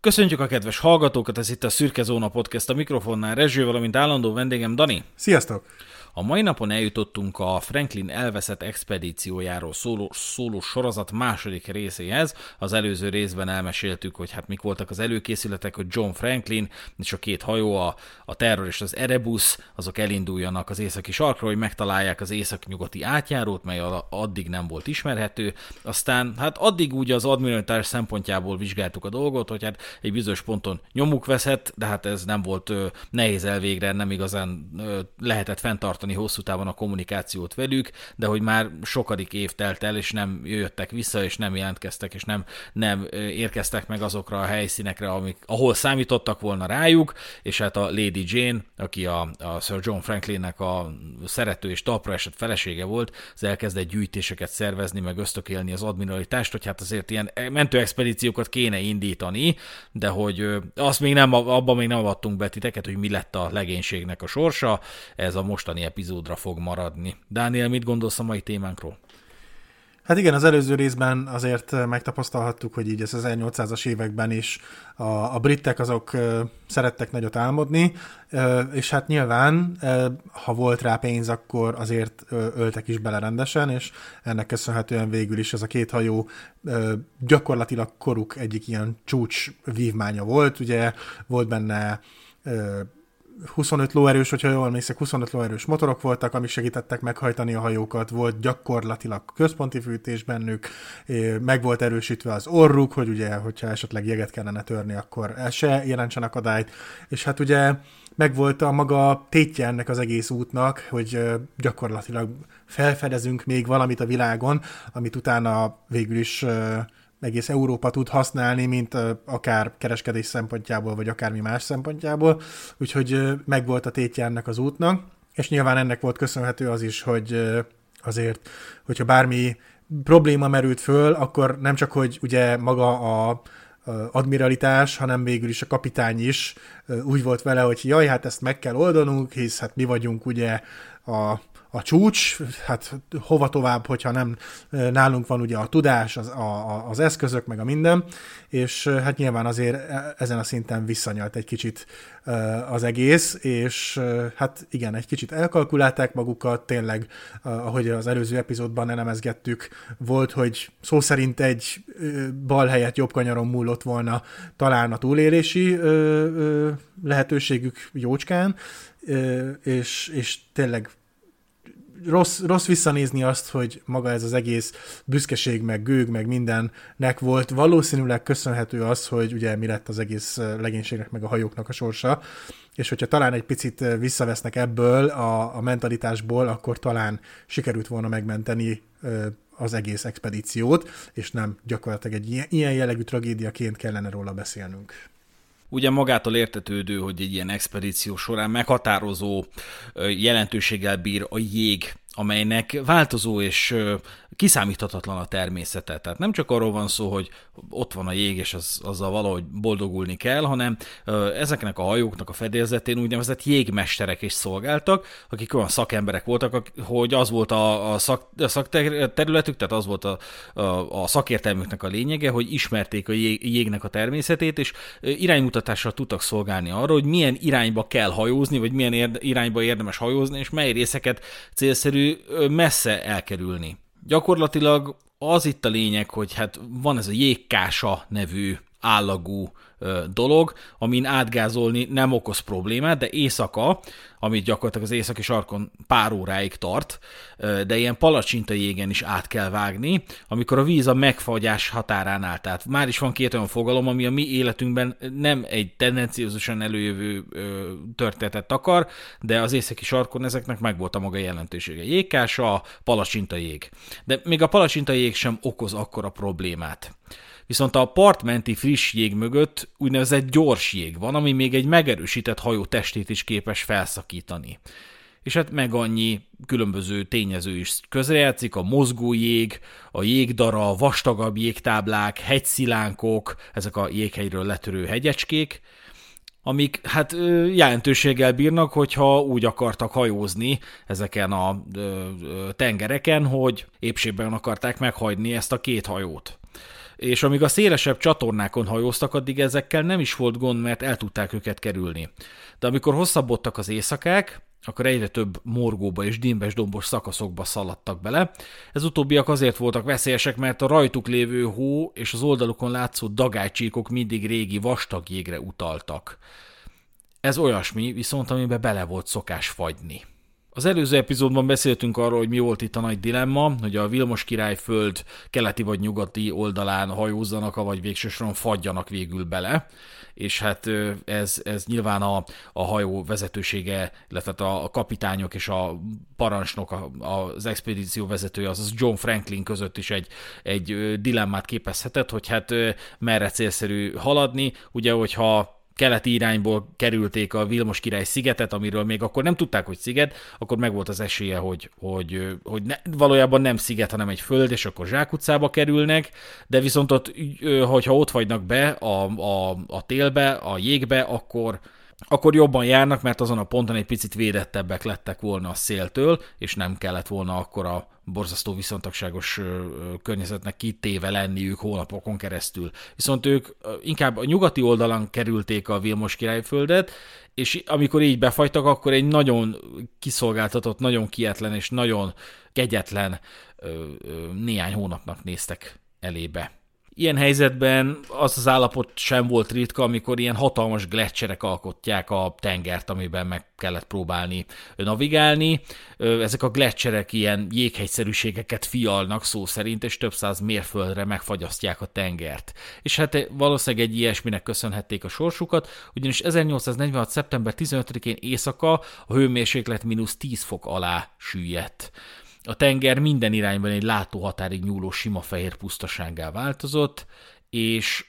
Köszöntjük a kedves hallgatókat, ez itt a Szürke Zóna Podcast a mikrofonnál Rezső, valamint állandó vendégem Dani. Sziasztok! A mai napon eljutottunk a Franklin elveszett expedíciójáról szóló, szóló sorozat második részéhez. Az előző részben elmeséltük, hogy hát mik voltak az előkészületek, hogy John Franklin és a két hajó, a, a Terror és az Erebus, azok elinduljanak az északi sarkra, hogy megtalálják az észak-nyugati átjárót, mely addig nem volt ismerhető. Aztán hát addig úgy az admiralitás szempontjából vizsgáltuk a dolgot, hogy hát egy bizonyos ponton nyomuk veszett, de hát ez nem volt ö, nehéz elvégre, nem igazán ö, lehetett fenntartani tartani hosszú távon a kommunikációt velük, de hogy már sokadik év telt el, és nem jöttek vissza, és nem jelentkeztek, és nem, nem érkeztek meg azokra a helyszínekre, amik, ahol számítottak volna rájuk, és hát a Lady Jane, aki a, a Sir John Franklinnek a szerető és talpra esett felesége volt, az elkezdett gyűjtéseket szervezni, meg ösztökélni az admiralitást, hogy hát azért ilyen mentőexpedíciókat kéne indítani, de hogy azt még nem, abban még nem avattunk be titeket, hogy mi lett a legénységnek a sorsa, ez a mostani epizódra fog maradni. Dániel, mit gondolsz a mai témánkról? Hát igen, az előző részben azért megtapasztalhattuk, hogy így az 1800-as években is a, a britek azok szerettek nagyot álmodni, és hát nyilván, ha volt rá pénz, akkor azért öltek is bele rendesen, és ennek köszönhetően végül is ez a két hajó gyakorlatilag koruk egyik ilyen csúcs vívmánya volt. Ugye volt benne 25 lóerős, hogyha jól emlékszek, 25 lóerős motorok voltak, amik segítettek meghajtani a hajókat, volt gyakorlatilag központi fűtés bennük, meg volt erősítve az orruk, hogy ugye, hogyha esetleg jeget kellene törni, akkor el se jelentsen akadályt, és hát ugye meg volt a maga tétje ennek az egész útnak, hogy gyakorlatilag felfedezünk még valamit a világon, amit utána végül is egész Európa tud használni, mint akár kereskedés szempontjából, vagy akármi más szempontjából, úgyhogy megvolt a tétje ennek az útnak, és nyilván ennek volt köszönhető az is, hogy azért, hogyha bármi probléma merült föl, akkor nem csak, hogy ugye maga a admiralitás, hanem végül is a kapitány is úgy volt vele, hogy jaj, hát ezt meg kell oldanunk, hisz hát mi vagyunk ugye a a csúcs, hát hova tovább, hogyha nem nálunk van ugye a tudás, az, a, az eszközök, meg a minden, és hát nyilván azért e, ezen a szinten visszanyalt egy kicsit az egész, és hát igen, egy kicsit elkalkulálták magukat, tényleg, ahogy az előző epizódban elemezgettük, volt, hogy szó szerint egy bal helyett jobb kanyaron múlott volna talán a túlélési lehetőségük jócskán, és, és tényleg rossz, rossz visszanézni azt, hogy maga ez az egész büszkeség, meg gőg, meg mindennek volt valószínűleg köszönhető az, hogy ugye mi lett az egész legénységnek, meg a hajóknak a sorsa, és hogyha talán egy picit visszavesznek ebből a, a mentalitásból, akkor talán sikerült volna megmenteni az egész expedíciót, és nem gyakorlatilag egy ilyen, jellegű tragédiaként kellene róla beszélnünk. Ugye magától értetődő, hogy egy ilyen expedíció során meghatározó jelentőséggel bír a jég amelynek változó és kiszámíthatatlan a természete. Tehát nem csak arról van szó, hogy ott van a jég, és az, azzal valahogy boldogulni kell, hanem ezeknek a hajóknak a fedélzetén úgynevezett jégmesterek is szolgáltak, akik olyan szakemberek voltak, hogy az volt a, a, szak, a tehát az volt a, a, a szakértelmüknek a lényege, hogy ismerték a jég, jégnek a természetét, és iránymutatással tudtak szolgálni arra, hogy milyen irányba kell hajózni, vagy milyen érde, irányba érdemes hajózni, és mely részeket célszerű messze elkerülni. Gyakorlatilag az itt a lényeg, hogy hát van ez a jégkása nevű állagú dolog, amin átgázolni nem okoz problémát, de éjszaka, amit gyakorlatilag az északi sarkon pár óráig tart, de ilyen palacsinta jégen is át kell vágni, amikor a víz a megfagyás határán áll. Tehát már is van két olyan fogalom, ami a mi életünkben nem egy tendenciózusan előjövő történetet akar, de az északi sarkon ezeknek megvolt a maga jelentősége. Jégkása, palacsinta jég. De még a palacsinta jég sem okoz akkora problémát. Viszont a partmenti friss jég mögött úgynevezett gyors jég van, ami még egy megerősített hajó testét is képes felszakítani. És hát meg annyi különböző tényező is közrejátszik, a mozgó jég, a jégdara, vastagabb jégtáblák, hegyszilánkok, ezek a jéghegyről letörő hegyecskék, amik hát jelentőséggel bírnak, hogyha úgy akartak hajózni ezeken a tengereken, hogy épségben akarták meghagyni ezt a két hajót és amíg a szélesebb csatornákon hajóztak, addig ezekkel nem is volt gond, mert el tudták őket kerülni. De amikor hosszabbodtak az éjszakák, akkor egyre több morgóba és dimbes dombos szakaszokba szaladtak bele. Ez utóbbiak azért voltak veszélyesek, mert a rajtuk lévő hó és az oldalukon látszó dagálycsíkok mindig régi vastag jégre utaltak. Ez olyasmi, viszont amiben bele volt szokás fagyni. Az előző epizódban beszéltünk arról, hogy mi volt itt a nagy dilemma, hogy a Vilmos királyföld keleti vagy nyugati oldalán hajózzanak, vagy végsősoron fagyjanak végül bele, és hát ez, ez nyilván a, a hajó vezetősége, illetve a, a kapitányok és a parancsnok, a, az expedíció vezetője, azaz John Franklin között is egy, egy dilemmát képezhetett, hogy hát merre célszerű haladni, ugye, hogyha keleti irányból kerülték a Vilmos király szigetet, amiről még akkor nem tudták, hogy sziget, akkor meg volt az esélye, hogy, hogy, hogy ne, valójában nem sziget, hanem egy föld, és akkor zsákutcába kerülnek, de viszont ott, hogyha ott fagynak be a, a, a télbe, a jégbe, akkor, akkor jobban járnak, mert azon a ponton egy picit védettebbek lettek volna a széltől, és nem kellett volna akkor a borzasztó viszontagságos környezetnek kitéve lenniük hónapokon keresztül. Viszont ők inkább a nyugati oldalon kerülték a Vilmos királyföldet, és amikor így befagytak, akkor egy nagyon kiszolgáltatott, nagyon kietlen és nagyon kegyetlen néhány hónapnak néztek elébe. Ilyen helyzetben az az állapot sem volt ritka, amikor ilyen hatalmas gletszerek alkotják a tengert, amiben meg kellett próbálni navigálni. Ezek a gletszerek ilyen jéghegyszerűségeket fialnak szó szerint, és több száz mérföldre megfagyasztják a tengert. És hát valószínűleg egy ilyesminek köszönhették a sorsukat, ugyanis 1846. szeptember 15-én éjszaka a hőmérséklet mínusz 10 fok alá süllyedt. A tenger minden irányban egy látóhatárig nyúló sima fehér pusztasággá változott, és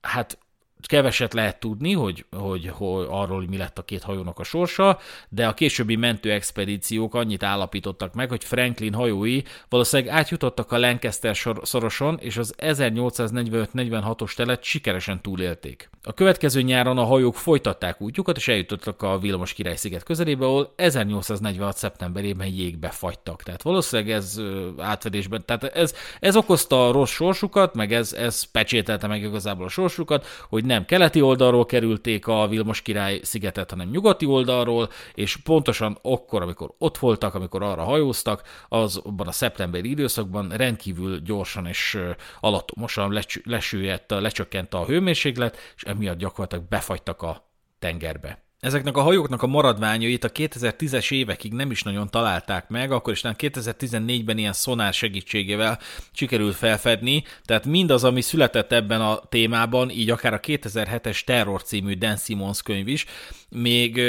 hát keveset lehet tudni, hogy, hogy, hogy arról, hogy mi lett a két hajónak a sorsa, de a későbbi mentőexpedíciók annyit állapítottak meg, hogy Franklin hajói valószínűleg átjutottak a Lancaster szoroson, és az 1845-46-os telet sikeresen túlélték. A következő nyáron a hajók folytatták útjukat, és eljutottak a Vilmos Király-sziget közelébe, ahol 1846. szeptemberében jégbe fagytak. Tehát valószínűleg ez átvedésben, tehát ez, ez okozta a rossz sorsukat, meg ez, ez pecsételte meg igazából a sorsukat, hogy nem keleti oldalról kerülték a Vilmos király szigetet, hanem nyugati oldalról, és pontosan akkor, amikor ott voltak, amikor arra hajóztak, azban a szeptemberi időszakban rendkívül gyorsan és alattomosan lesüllyedt, lecsökkent a hőmérséklet, és emiatt gyakorlatilag befagytak a tengerbe. Ezeknek a hajóknak a maradványait a 2010-es évekig nem is nagyon találták meg, akkor is 2014-ben ilyen szonár segítségével sikerült felfedni, tehát mindaz, ami született ebben a témában, így akár a 2007-es Terror című Dan Simmons könyv is, még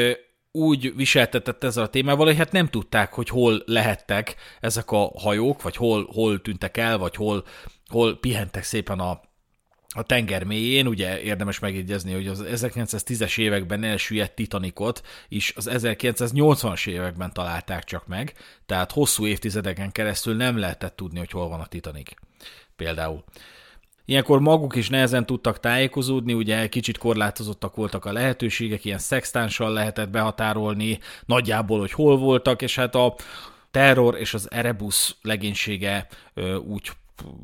úgy viseltetett ezzel a témával, hogy hát nem tudták, hogy hol lehettek ezek a hajók, vagy hol, hol tűntek el, vagy hol, hol pihentek szépen a a tenger mélyén, ugye érdemes megjegyezni, hogy az 1910-es években elsüllyedt Titanicot is az 1980-as években találták csak meg, tehát hosszú évtizedeken keresztül nem lehetett tudni, hogy hol van a Titanic. Például. Ilyenkor maguk is nehezen tudtak tájékozódni, ugye kicsit korlátozottak voltak a lehetőségek, ilyen szextánssal lehetett behatárolni nagyjából, hogy hol voltak, és hát a terror és az Erebus legénysége úgy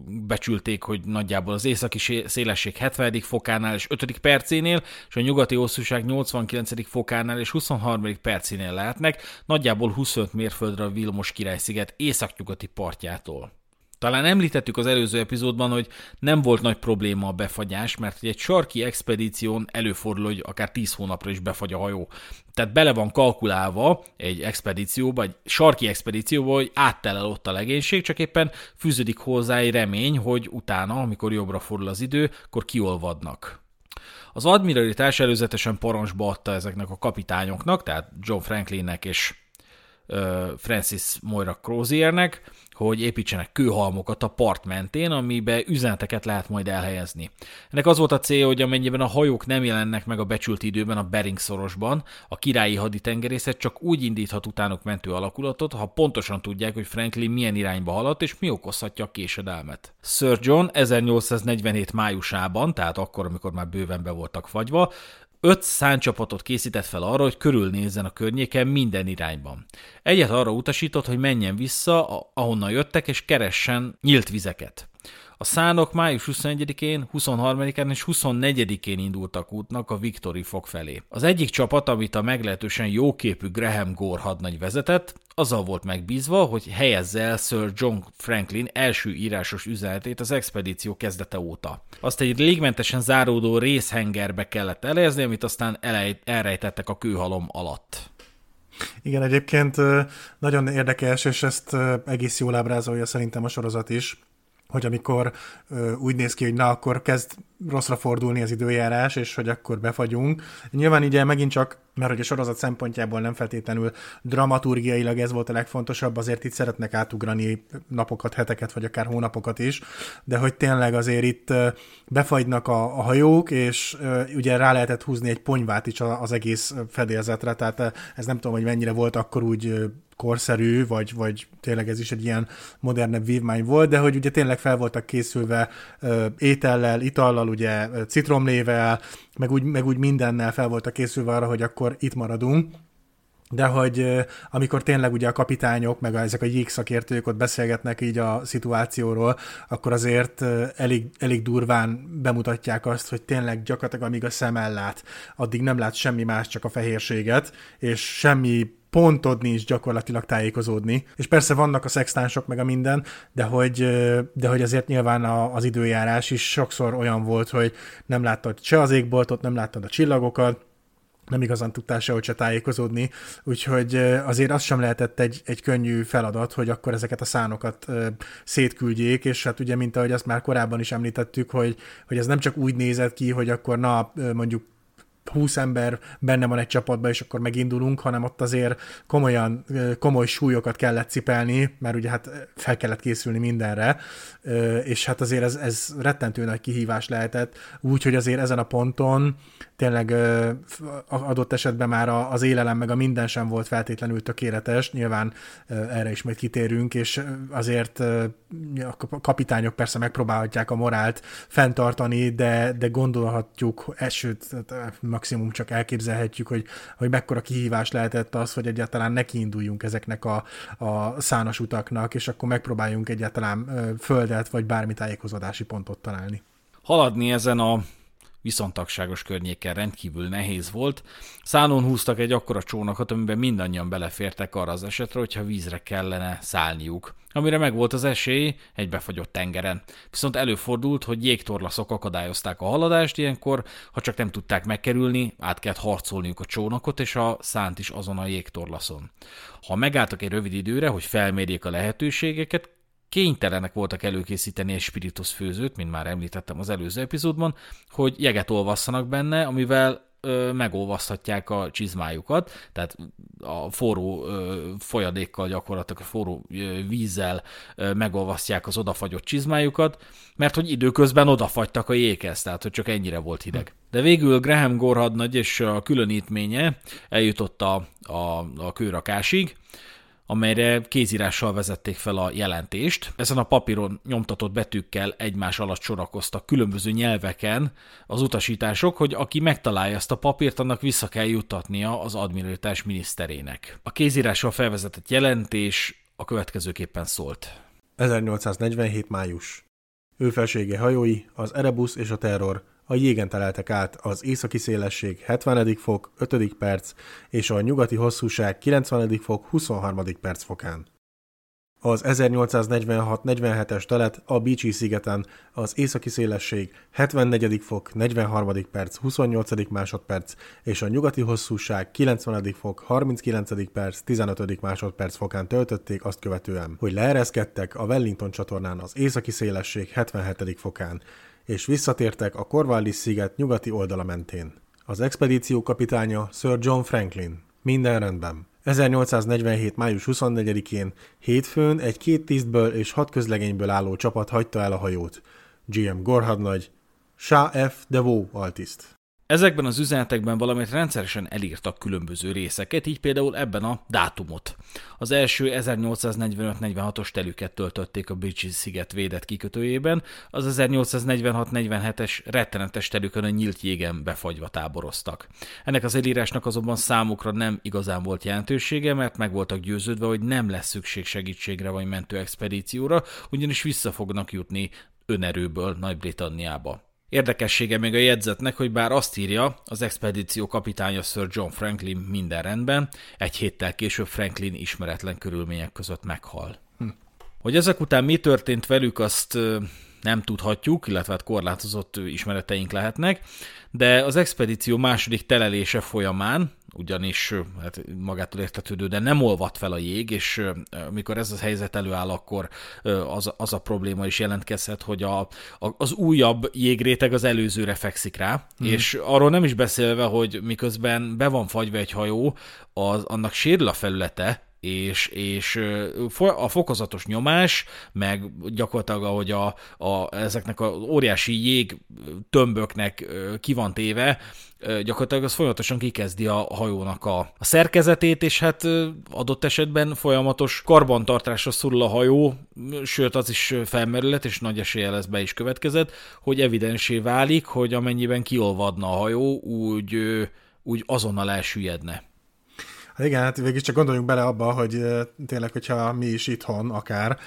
becsülték, hogy nagyjából az északi szélesség 70. fokánál és 5. percénél, és a nyugati hosszúság 89. fokánál és 23. percénél lehetnek, nagyjából 25 mérföldre a Vilmos királysziget északnyugati partjától. Talán említettük az előző epizódban, hogy nem volt nagy probléma a befagyás, mert egy sarki expedíción előfordul, hogy akár 10 hónapra is befagy a hajó. Tehát bele van kalkulálva egy expedícióba, egy sarki expedícióba, hogy áttelel ott a legénység, csak éppen fűződik hozzá egy remény, hogy utána, amikor jobbra fordul az idő, akkor kiolvadnak. Az admiralitás előzetesen parancsba adta ezeknek a kapitányoknak, tehát John Franklinnek és Francis Moira Croziernek, hogy építsenek kőhalmokat a part mentén, amibe üzeneteket lehet majd elhelyezni. Ennek az volt a célja, hogy amennyiben a hajók nem jelennek meg a becsült időben a Bering szorosban, a királyi haditengerészet csak úgy indíthat utánuk mentő alakulatot, ha pontosan tudják, hogy Franklin milyen irányba haladt és mi okozhatja a késedelmet. Sir John 1847 májusában, tehát akkor, amikor már bőven be voltak fagyva, Öt száncsapatot készített fel arra, hogy körülnézzen a környéken minden irányban. Egyet arra utasított, hogy menjen vissza, ahonnan jöttek, és keressen nyílt vizeket. A szánok május 21-én, 23-án és 24-én indultak útnak a Victory fok felé. Az egyik csapat, amit a meglehetősen jóképű Graham Gore hadnagy vezetett, azzal volt megbízva, hogy helyezze el Sir John Franklin első írásos üzenetét az expedíció kezdete óta. Azt egy légmentesen záródó részhengerbe kellett elezni, amit aztán elrejtettek a kőhalom alatt. Igen, egyébként nagyon érdekes, és ezt egész jól ábrázolja szerintem a sorozat is, hogy amikor ö, úgy néz ki, hogy na, akkor kezd rosszra fordulni az időjárás, és hogy akkor befagyunk. Nyilván ugye megint csak, mert hogy a sorozat szempontjából nem feltétlenül dramaturgiailag ez volt a legfontosabb, azért itt szeretnek átugrani napokat, heteket, vagy akár hónapokat is, de hogy tényleg azért itt befagynak a, a hajók, és ugye rá lehetett húzni egy ponyvát is az egész fedélzetre, tehát ez nem tudom, hogy mennyire volt akkor úgy korszerű, vagy, vagy tényleg ez is egy ilyen modernebb vívmány volt, de hogy ugye tényleg fel voltak készülve ö, étellel, itallal, ugye citromlével, meg úgy, meg úgy mindennel fel voltak készülve arra, hogy akkor itt maradunk, de hogy amikor tényleg ugye a kapitányok, meg ezek a jégszakértők ott beszélgetnek így a szituációról, akkor azért elég, elég durván bemutatják azt, hogy tényleg gyakorlatilag amíg a szem ellát, addig nem lát semmi más, csak a fehérséget, és semmi pontod nincs gyakorlatilag tájékozódni. És persze vannak a szextánsok meg a minden, de hogy, de hogy azért nyilván a, az időjárás is sokszor olyan volt, hogy nem láttad se az égboltot, nem láttad a csillagokat, nem igazán tudtál sehogy se tájékozódni, úgyhogy azért az sem lehetett egy, egy könnyű feladat, hogy akkor ezeket a szánokat szétküldjék, és hát ugye, mint ahogy azt már korábban is említettük, hogy, hogy ez nem csak úgy nézett ki, hogy akkor na, mondjuk 20 ember benne van egy csapatban, és akkor megindulunk, hanem ott azért komolyan, komoly súlyokat kellett cipelni, mert ugye hát fel kellett készülni mindenre, és hát azért ez, ez rettentő nagy kihívás lehetett, úgyhogy azért ezen a ponton tényleg adott esetben már az élelem meg a minden sem volt feltétlenül tökéletes, nyilván erre is majd kitérünk, és azért a kapitányok persze megpróbálhatják a morált fenntartani, de, de gondolhatjuk, sőt, maximum csak elképzelhetjük, hogy, hogy mekkora kihívás lehetett az, hogy egyáltalán nekiinduljunk ezeknek a, a szános utaknak, és akkor megpróbáljunk egyáltalán földet vagy bármi tájékozódási pontot találni. Haladni ezen a viszontagságos környéken rendkívül nehéz volt. Szánon húztak egy akkora csónakot, amiben mindannyian belefértek arra az esetre, hogyha vízre kellene szállniuk. Amire megvolt az esély egy befagyott tengeren. Viszont előfordult, hogy jégtorlaszok akadályozták a haladást, ilyenkor, ha csak nem tudták megkerülni, át kellett harcolniuk a csónakot és a szánt is azon a jégtorlaszon. Ha megálltak egy rövid időre, hogy felmérjék a lehetőségeket, kénytelenek voltak előkészíteni egy spiritus főzőt, mint már említettem az előző epizódban, hogy jeget olvasszanak benne, amivel ö, megolvaszthatják a csizmájukat, tehát a forró ö, folyadékkal gyakorlatilag a forró vízzel megolvasztják az odafagyott csizmájukat, mert hogy időközben odafagytak a jéghez, tehát hogy csak ennyire volt hideg. De végül Graham Gore hadnagy és a különítménye eljutott a, a, a kőrakásig, amelyre kézírással vezették fel a jelentést. Ezen a papíron nyomtatott betűkkel egymás alatt sorakoztak különböző nyelveken az utasítások, hogy aki megtalálja ezt a papírt, annak vissza kell juttatnia az admiralitás miniszterének. A kézírással felvezetett jelentés a következőképpen szólt. 1847. május. Ő felsége hajói, az Erebus és a Terror a jégen teleltek át az északi szélesség 70. fok 5. perc és a nyugati hosszúság 90. fok 23. perc fokán. Az 1846-47-es telet a Beachy szigeten az északi szélesség 74. fok 43. perc 28. másodperc és a nyugati hosszúság 90. fok 39. perc 15. másodperc fokán töltötték azt követően, hogy leereszkedtek a Wellington csatornán az északi szélesség 77. fokán, és visszatértek a Corvallis sziget nyugati oldala mentén. Az expedíció kapitánya Sir John Franklin. Minden rendben. 1847. május 24-én hétfőn egy két tisztből és hat közlegényből álló csapat hagyta el a hajót. GM Gorhad nagy, Shah F. DeVoe altiszt. Ezekben az üzenetekben valamit rendszeresen elírtak különböző részeket, így például ebben a dátumot. Az első 1845-46-os telüket töltötték a Bridges sziget védett kikötőjében, az 1846-47-es rettenetes telükön a nyílt jégen befagyva táboroztak. Ennek az elírásnak azonban számukra nem igazán volt jelentősége, mert meg voltak győződve, hogy nem lesz szükség segítségre vagy mentő expedícióra, ugyanis vissza fognak jutni önerőből Nagy-Britanniába. Érdekessége még a jegyzetnek, hogy bár azt írja, az expedíció kapitánya Sir John Franklin minden rendben, egy héttel később Franklin ismeretlen körülmények között meghal. Hogy ezek után mi történt velük, azt nem tudhatjuk, illetve hát korlátozott ismereteink lehetnek, de az expedíció második telelése folyamán, ugyanis hát magától értetődő, de nem olvadt fel a jég, és amikor ez a helyzet előáll, akkor az, az a probléma is jelentkezhet, hogy a, a, az újabb jégréteg az előzőre fekszik rá, mm. és arról nem is beszélve, hogy miközben be van fagyva egy hajó, az, annak sérül a felülete, és, és a fokozatos nyomás, meg gyakorlatilag ahogy a, a, ezeknek az óriási jég tömböknek ki van téve, gyakorlatilag az folyamatosan kikezdi a hajónak a, a szerkezetét, és hát adott esetben folyamatos karbantartásra szorul a hajó, sőt az is felmerület, és nagy eséllyel ez be is következett, hogy evidensé válik, hogy amennyiben kiolvadna a hajó, úgy, úgy azonnal elsüllyedne. Hát igen, hát végig csak gondoljunk bele abba, hogy tényleg, hogyha mi is itthon akár,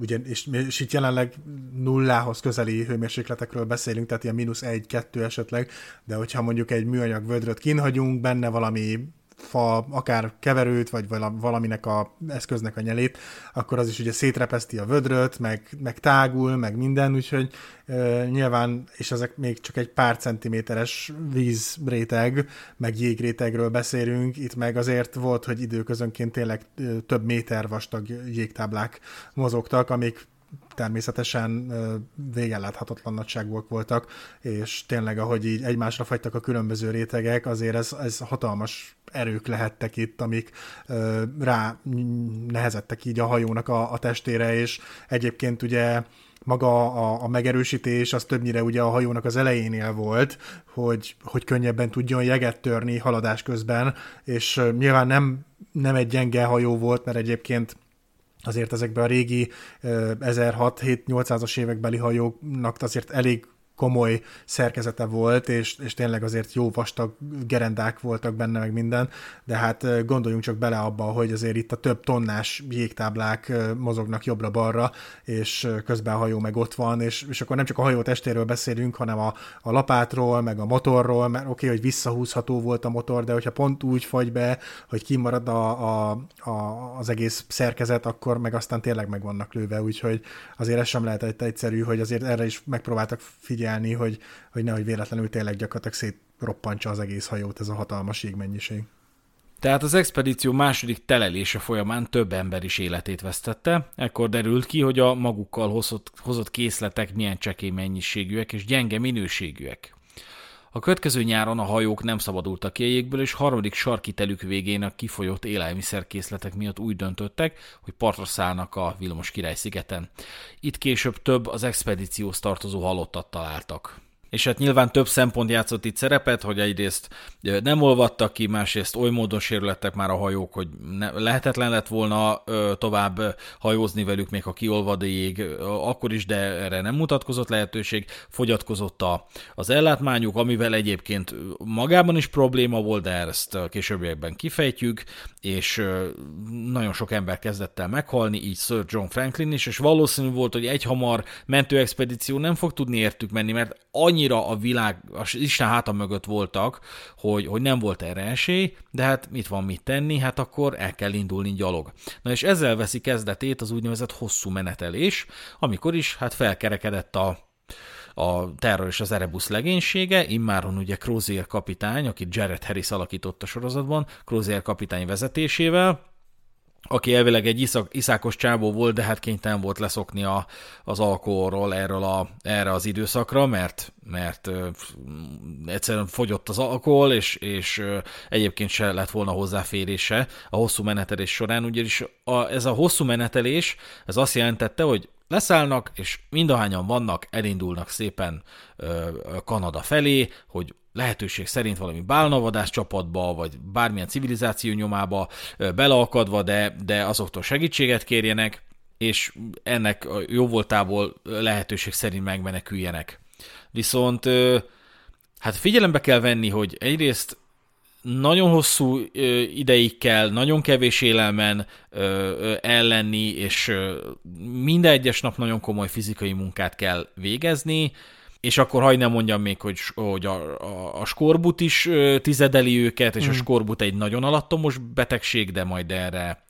ugye, és, és itt jelenleg nullához közeli hőmérsékletekről beszélünk, tehát ilyen mínusz egy-kettő esetleg, de hogyha mondjuk egy műanyag vödröt kinhagyunk, benne valami fa, akár keverőt, vagy valaminek a eszköznek a nyelét, akkor az is ugye szétrepeszti a vödröt, meg, meg tágul, meg minden, úgyhogy e, nyilván, és ezek még csak egy pár centiméteres vízréteg, meg jégrétegről beszélünk, itt meg azért volt, hogy időközönként tényleg több méter vastag jégtáblák mozogtak, amik természetesen végeláthatatlan nagyságúak voltak, és tényleg, ahogy így egymásra fagytak a különböző rétegek, azért ez, ez hatalmas erők lehettek itt, amik rá nehezettek így a hajónak a, a testére, és egyébként ugye maga a, a megerősítés az többnyire ugye a hajónak az elejénél volt, hogy, hogy könnyebben tudjon jeget törni haladás közben, és nyilván nem, nem egy gyenge hajó volt, mert egyébként azért ezekben a régi 1600-7-800-as évekbeli hajóknak azért elég komoly szerkezete volt, és, és tényleg azért jó vastag gerendák voltak benne, meg minden, de hát gondoljunk csak bele abba, hogy azért itt a több tonnás jégtáblák mozognak jobbra-balra, és közben a hajó meg ott van, és, és akkor nem csak a hajó testéről beszélünk, hanem a, a lapátról, meg a motorról, mert oké, okay, hogy visszahúzható volt a motor, de hogyha pont úgy fagy be, hogy kimarad a, a, a, az egész szerkezet, akkor meg aztán tényleg meg vannak lőve, úgyhogy azért ez sem lehet egyszerű, hogy azért erre is megpróbáltak figyelni figyelni, hogy, hogy nehogy véletlenül tényleg gyakorlatilag szétroppantsa az egész hajót ez a hatalmas jégmennyiség. Tehát az expedíció második telelése folyamán több ember is életét vesztette, ekkor derült ki, hogy a magukkal hozott, hozott készletek milyen csekély mennyiségűek és gyenge minőségűek. A következő nyáron a hajók nem szabadultak ki a jégből, és harmadik sarkitelük végén a kifolyott élelmiszerkészletek miatt úgy döntöttek, hogy partra szállnak a Vilmos király szigeten. Itt később több az expedícióhoz tartozó halottat találtak. És hát nyilván több szempont játszott itt szerepet, hogy egyrészt nem olvadtak ki, másrészt oly módon sérülettek már a hajók, hogy ne, lehetetlen lett volna ö, tovább hajózni velük, még ha kiolvad a jég, akkor is, de erre nem mutatkozott lehetőség. Fogyatkozott a, az ellátmányuk, amivel egyébként magában is probléma volt, de ezt a későbbiekben kifejtjük, és ö, nagyon sok ember kezdett el meghalni, így Sir John Franklin is, és valószínű volt, hogy egy hamar mentőexpedíció nem fog tudni értük menni, mert annyira a világ, az Isten háta mögött voltak, hogy, hogy nem volt erre esély, de hát mit van mit tenni, hát akkor el kell indulni gyalog. Na és ezzel veszi kezdetét az úgynevezett hosszú menetelés, amikor is hát felkerekedett a a terror és az Erebus legénysége, immáron ugye Crozier kapitány, akit Jared Harris alakított a sorozatban, Crozier kapitány vezetésével, aki elvileg egy iszak, iszákos csábó volt, de hát kénytelen volt leszokni a, az alkoholról erről a, erre az időszakra, mert, mert ö, egyszerűen fogyott az alkohol, és, és ö, egyébként se lett volna hozzáférése a hosszú menetelés során, ugyanis a, ez a hosszú menetelés, ez azt jelentette, hogy leszállnak, és mindahányan vannak, elindulnak szépen ö, Kanada felé, hogy lehetőség szerint valami bálnavadás csapatba, vagy bármilyen civilizáció nyomába beleakadva, de, de azoktól segítséget kérjenek, és ennek a jó voltából lehetőség szerint megmeneküljenek. Viszont hát figyelembe kell venni, hogy egyrészt nagyon hosszú ideig kell, nagyon kevés élelmen ellenni, és minden egyes nap nagyon komoly fizikai munkát kell végezni, és akkor hagyd nem mondjam még, hogy, hogy a, a, a skorbut is tizedeli őket, és mm. a hmm. skorbut egy nagyon alattomos betegség, de majd erre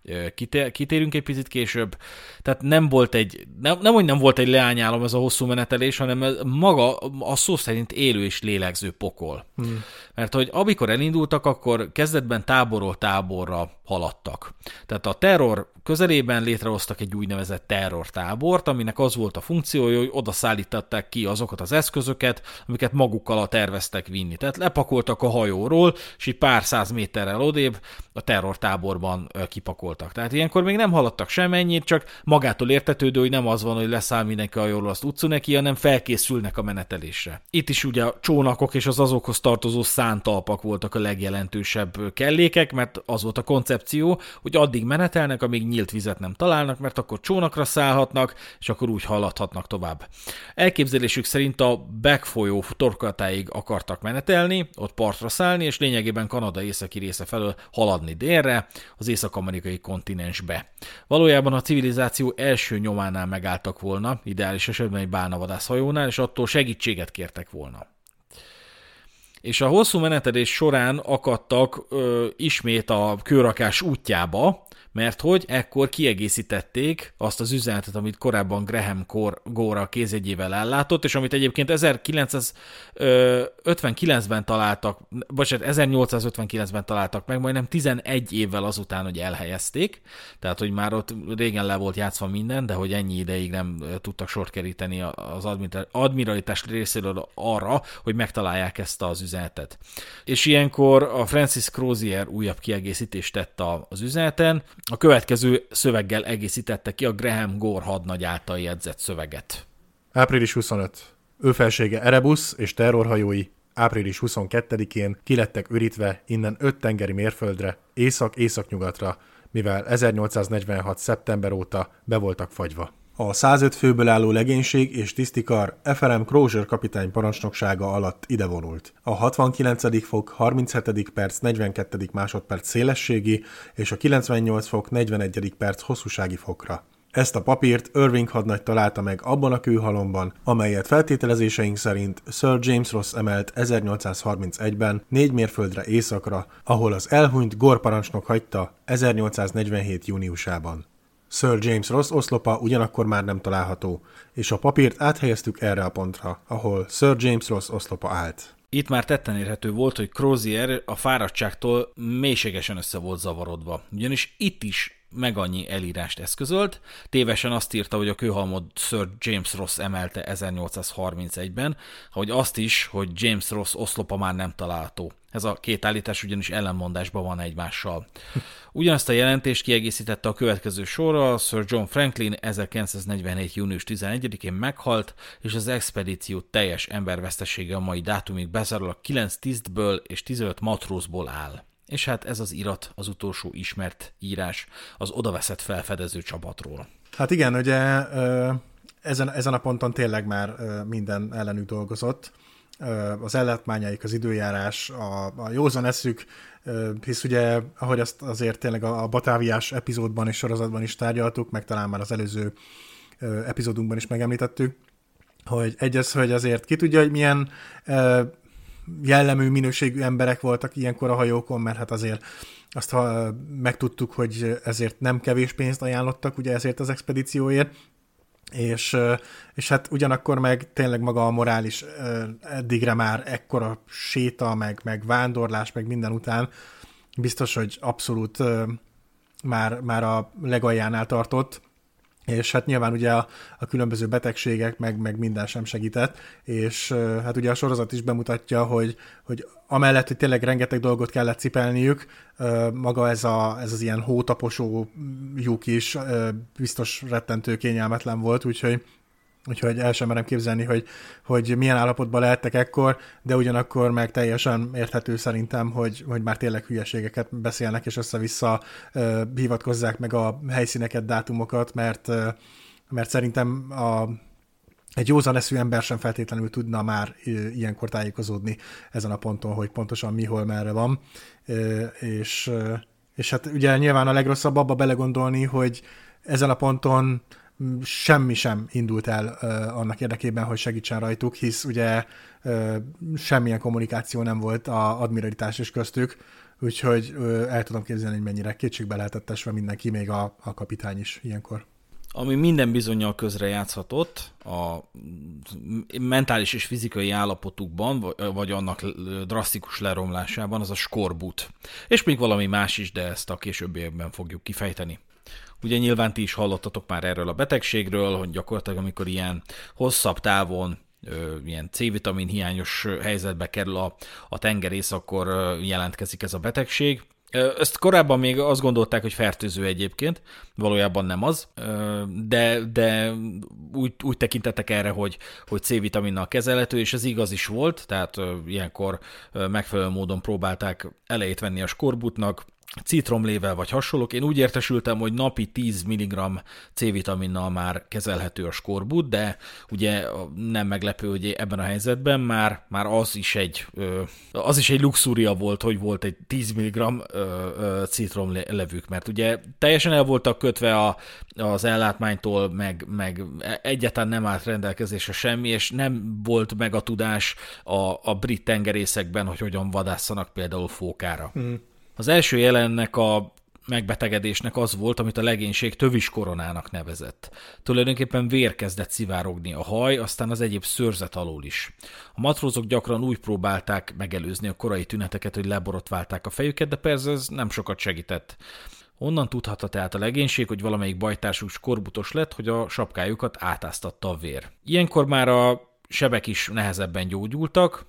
kitérünk egy picit később. Tehát nem volt egy, nem, nem hogy nem volt egy leányálom ez a hosszú menetelés, hanem ez maga a szó szerint élő és lélegző pokol. Hmm. Mert hogy amikor elindultak, akkor kezdetben táborról táborra haladtak. Tehát a terror közelében létrehoztak egy úgynevezett terrortábort, aminek az volt a funkciója, hogy oda szállították ki azokat az eszközöket, amiket magukkal a terveztek vinni. Tehát lepakoltak a hajóról, és így pár száz méterrel odébb a terrortáborban kipakolt voltak. Tehát ilyenkor még nem haladtak semennyit, csak magától értetődő, hogy nem az van, hogy leszáll mindenki a jól azt utcu neki, hanem felkészülnek a menetelésre. Itt is ugye a csónakok és az azokhoz tartozó szántalpak voltak a legjelentősebb kellékek, mert az volt a koncepció, hogy addig menetelnek, amíg nyílt vizet nem találnak, mert akkor csónakra szállhatnak, és akkor úgy haladhatnak tovább. Elképzelésük szerint a backfolyó torkatáig akartak menetelni, ott partra szállni, és lényegében Kanada északi része felől haladni délre, az észak-amerikai kontinensbe. Valójában a civilizáció első nyománál megálltak volna, ideális esetben egy bálnavadász hajónál, és attól segítséget kértek volna. És a hosszú menetelés során akadtak ö, ismét a kőrakás útjába, mert hogy ekkor kiegészítették azt az üzenetet, amit korábban Graham Gore a kézjegyével ellátott, és amit egyébként 1959-ben találtak, bocsánat, 1859-ben találtak meg, majdnem 11 évvel azután, hogy elhelyezték, tehát hogy már ott régen le volt játszva minden, de hogy ennyi ideig nem tudtak sort keríteni az admiralitás részéről arra, hogy megtalálják ezt az üzenetet. És ilyenkor a Francis Crozier újabb kiegészítést tett az üzeneten, a következő szöveggel egészítette ki a Graham Gore hadnagy által jegyzett szöveget. Április 25. Ő felsége Erebus és terrorhajói április 22-én kilettek ürítve innen öt tengeri mérföldre, észak-északnyugatra, mivel 1846. szeptember óta be voltak fagyva. A 105 főből álló legénység és tisztikar FRM Crozier kapitány parancsnoksága alatt ide vonult. A 69. fok 37. perc 42. másodperc szélességi és a 98 fok 41. perc hosszúsági fokra. Ezt a papírt Irving hadnagy találta meg abban a kőhalomban, amelyet feltételezéseink szerint Sir James Ross emelt 1831-ben négy mérföldre északra, ahol az elhunyt gorparancsnok hagyta 1847. júniusában. Sir James Ross oszlopa ugyanakkor már nem található, és a papírt áthelyeztük erre a pontra, ahol Sir James Ross oszlopa állt. Itt már tetten érhető volt, hogy Crozier a fáradtságtól mélységesen össze volt zavarodva, ugyanis itt is meg annyi elírást eszközölt. Tévesen azt írta, hogy a kőhalmot Sir James Ross emelte 1831-ben, hogy azt is, hogy James Ross oszlopa már nem található. Ez a két állítás ugyanis ellenmondásban van egymással. Ugyanezt a jelentést kiegészítette a következő sorra, Sir John Franklin 1947. június 11-én meghalt, és az expedíció teljes embervesztesége a mai dátumig bezárólag 9 tisztből és 15 matrózból áll. És hát ez az irat, az utolsó ismert írás az odaveszett felfedező csapatról. Hát igen, ugye ezen, ezen a ponton tényleg már minden ellenük dolgozott. Az ellátmányaik, az időjárás, a, a józan eszük, hisz ugye, ahogy azt azért tényleg a, a Batáviás epizódban és sorozatban is tárgyaltuk, meg talán már az előző epizódunkban is megemlítettük, hogy egyes, hogy azért ki tudja, hogy milyen jellemű minőségű emberek voltak ilyenkor a hajókon, mert hát azért azt ha megtudtuk, hogy ezért nem kevés pénzt ajánlottak, ugye ezért az expedícióért, és, és hát ugyanakkor meg tényleg maga a morális eddigre már ekkora séta, meg, meg vándorlás, meg minden után biztos, hogy abszolút már, már a legaljánál tartott, és hát nyilván ugye a, a különböző betegségek, meg, meg minden sem segített, és hát ugye a sorozat is bemutatja, hogy, hogy amellett, hogy tényleg rengeteg dolgot kellett cipelniük, maga ez, a, ez az ilyen hótaposó lyuk is biztos rettentő kényelmetlen volt, úgyhogy úgyhogy el sem merem képzelni, hogy, hogy milyen állapotban lehettek ekkor, de ugyanakkor meg teljesen érthető szerintem, hogy, hogy már tényleg hülyeségeket beszélnek, és össze-vissza uh, hivatkozzák meg a helyszíneket, dátumokat, mert, uh, mert szerintem a egy józan eszű ember sem feltétlenül tudna már ilyenkor tájékozódni ezen a ponton, hogy pontosan mi, hol, merre van. És, és hát ugye nyilván a legrosszabb abba belegondolni, hogy ezen a ponton semmi sem indult el annak érdekében, hogy segítsen rajtuk, hisz ugye semmilyen kommunikáció nem volt a admiralitás és köztük, úgyhogy el tudom képzelni, hogy mennyire kétségbe lehetett esve mindenki, még a, a kapitány is ilyenkor ami minden bizonyal közre játszhatott a mentális és fizikai állapotukban, vagy annak drasztikus leromlásában, az a skorbut. És még valami más is, de ezt a későbbiekben fogjuk kifejteni. Ugye nyilván ti is hallottatok már erről a betegségről, hogy gyakorlatilag amikor ilyen hosszabb távon ilyen C-vitamin hiányos helyzetbe kerül a, a tengerész, akkor jelentkezik ez a betegség. Ezt korábban még azt gondolták, hogy fertőző egyébként, valójában nem az, de, de úgy, úgy tekintettek erre, hogy, hogy C-vitaminnal kezelhető, és ez igaz is volt, tehát ilyenkor megfelelő módon próbálták elejét venni a skorbutnak, citromlével vagy hasonlók. Én úgy értesültem, hogy napi 10 mg C-vitaminnal már kezelhető a skorbut, de ugye nem meglepő, hogy ebben a helyzetben már, már az is egy az is egy luxúria volt, hogy volt egy 10 mg citromlevük, mert ugye teljesen el voltak kötve a, az ellátmánytól, meg, meg egyáltalán nem állt rendelkezésre semmi, és nem volt meg a tudás a, a brit tengerészekben, hogy hogyan vadásszanak például fókára. Mm. Az első jelennek a megbetegedésnek az volt, amit a legénység tövis koronának nevezett. Tulajdonképpen vér kezdett szivárogni a haj, aztán az egyéb szőrzet alól is. A matrózok gyakran úgy próbálták megelőzni a korai tüneteket, hogy leborotválták a fejüket, de persze ez nem sokat segített. Onnan tudhatta tehát a legénység, hogy valamelyik bajtársuk skorbutos lett, hogy a sapkájukat átáztatta a vér. Ilyenkor már a sebek is nehezebben gyógyultak,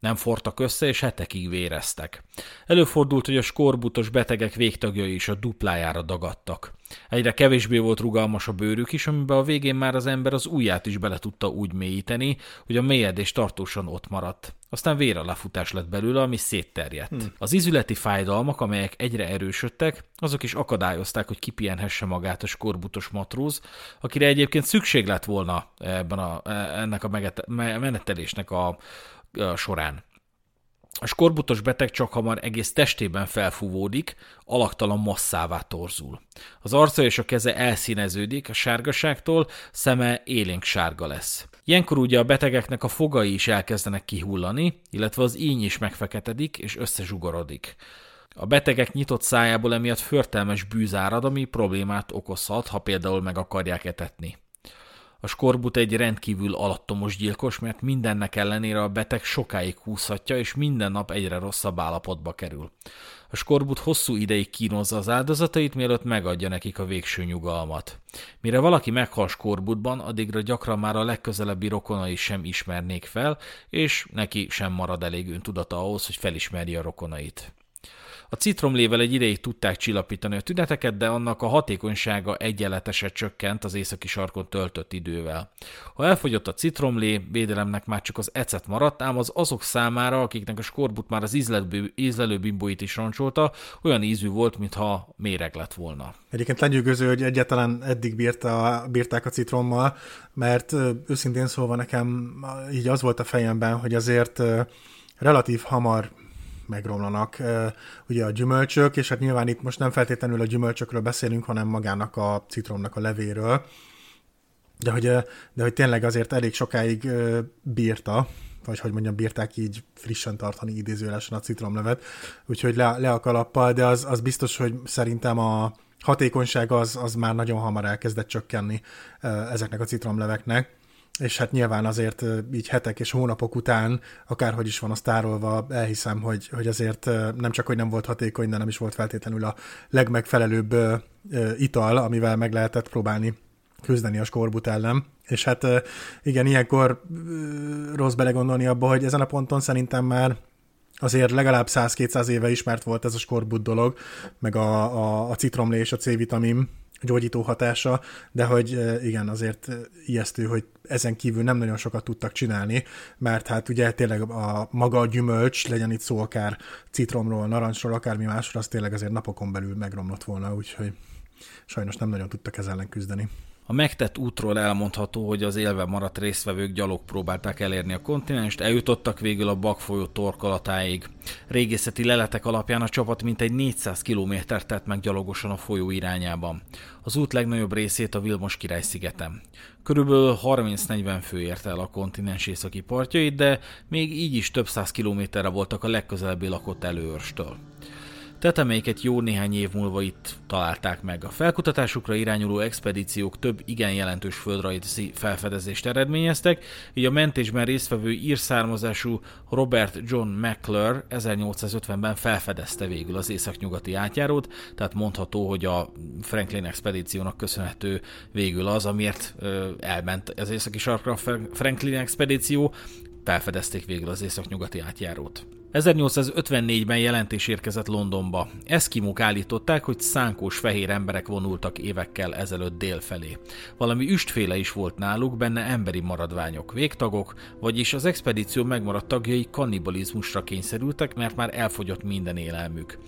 nem fortak össze, és hetekig véreztek. Előfordult, hogy a skorbutos betegek végtagjai is a duplájára dagadtak. Egyre kevésbé volt rugalmas a bőrük is, amiben a végén már az ember az ujját is bele tudta úgy mélyíteni, hogy a mélyedés tartósan ott maradt. Aztán véralafutás lett belőle, ami szétterjedt. Hmm. Az izületi fájdalmak, amelyek egyre erősödtek, azok is akadályozták, hogy kipihenhesse magát a skorbutos matróz, akire egyébként szükség lett volna ebben a, ennek a menetelésnek a, során. A skorbutos beteg csak hamar egész testében felfúvódik, alaktalan masszává torzul. Az arca és a keze elszíneződik a sárgaságtól, szeme élénk sárga lesz. Ilyenkor ugye a betegeknek a fogai is elkezdenek kihullani, illetve az íny is megfeketedik és összezsugorodik. A betegek nyitott szájából emiatt förtelmes bűz árad, ami problémát okozhat, ha például meg akarják etetni. A skorbut egy rendkívül alattomos gyilkos, mert mindennek ellenére a beteg sokáig húzhatja, és minden nap egyre rosszabb állapotba kerül. A skorbut hosszú ideig kínozza az áldozatait, mielőtt megadja nekik a végső nyugalmat. Mire valaki meghal skorbutban, addigra gyakran már a legközelebbi rokonai sem ismernék fel, és neki sem marad elég öntudata ahhoz, hogy felismerje a rokonait. A citromlével egy ideig tudták csillapítani a tüneteket, de annak a hatékonysága egyenletesen csökkent az északi sarkon töltött idővel. Ha elfogyott a citromlé, védelemnek már csak az ecet maradt, ám az azok számára, akiknek a skorbut már az ízlelő bimbóit is roncsolta, olyan ízű volt, mintha méreg lett volna. Egyébként lenyűgöző, hogy egyáltalán eddig bírta, bírták a citrommal, mert őszintén szólva nekem így az volt a fejemben, hogy azért relatív hamar megromlanak ugye a gyümölcsök, és hát nyilván itt most nem feltétlenül a gyümölcsökről beszélünk, hanem magának a citromnak a levéről, de hogy, de hogy tényleg azért elég sokáig bírta, vagy hogy mondjam, bírták így frissen tartani idézőjelesen a citromlevet, úgyhogy le, le a kalappal, de az, az biztos, hogy szerintem a hatékonyság az, az már nagyon hamar elkezdett csökkenni ezeknek a citromleveknek és hát nyilván azért így hetek és hónapok után, akárhogy is van azt tárolva, elhiszem, hogy, hogy azért nem csak, hogy nem volt hatékony, de nem is volt feltétlenül a legmegfelelőbb ital, amivel meg lehetett próbálni küzdeni a skorbut ellen. És hát igen, ilyenkor rossz belegondolni abba, hogy ezen a ponton szerintem már azért legalább 100-200 éve ismert volt ez a skorbut dolog, meg a, a, a citromlé és a C-vitamin, gyógyító hatása, de hogy igen, azért ijesztő, hogy ezen kívül nem nagyon sokat tudtak csinálni, mert hát ugye tényleg a maga a gyümölcs, legyen itt szó akár citromról, narancsról, akármi másról, az tényleg azért napokon belül megromlott volna, úgyhogy sajnos nem nagyon tudtak ezzel ellen küzdeni. A megtett útról elmondható, hogy az élve maradt résztvevők gyalog próbálták elérni a kontinenst, eljutottak végül a bakfolyó torkolatáig. Régészeti leletek alapján a csapat mintegy 400 kilométert tett meg gyalogosan a folyó irányában. Az út legnagyobb részét a Vilmos király szigeten. Körülbelül 30-40 fő érte el a kontinens északi partjait, de még így is több száz kilométerre voltak a legközelebbi lakott előörstől tetemeiket jó néhány év múlva itt találták meg. A felkutatásukra irányuló expedíciók több igen jelentős földrajzi felfedezést eredményeztek, így a mentésben résztvevő írszármazású Robert John McClure 1850-ben felfedezte végül az északnyugati átjárót, tehát mondható, hogy a Franklin expedíciónak köszönhető végül az, amiért elment az északi sarkra Franklin expedíció, felfedezték végül az északnyugati átjárót. 1854-ben jelentés érkezett Londonba. Eszkimók állították, hogy szánkós fehér emberek vonultak évekkel ezelőtt délfelé. Valami üstféle is volt náluk, benne emberi maradványok, végtagok, vagyis az expedíció megmaradt tagjai kannibalizmusra kényszerültek, mert már elfogyott minden élelmük.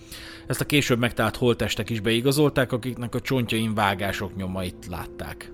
Ezt a később megtalált holtestek is beigazolták, akiknek a csontjain vágások nyomait látták.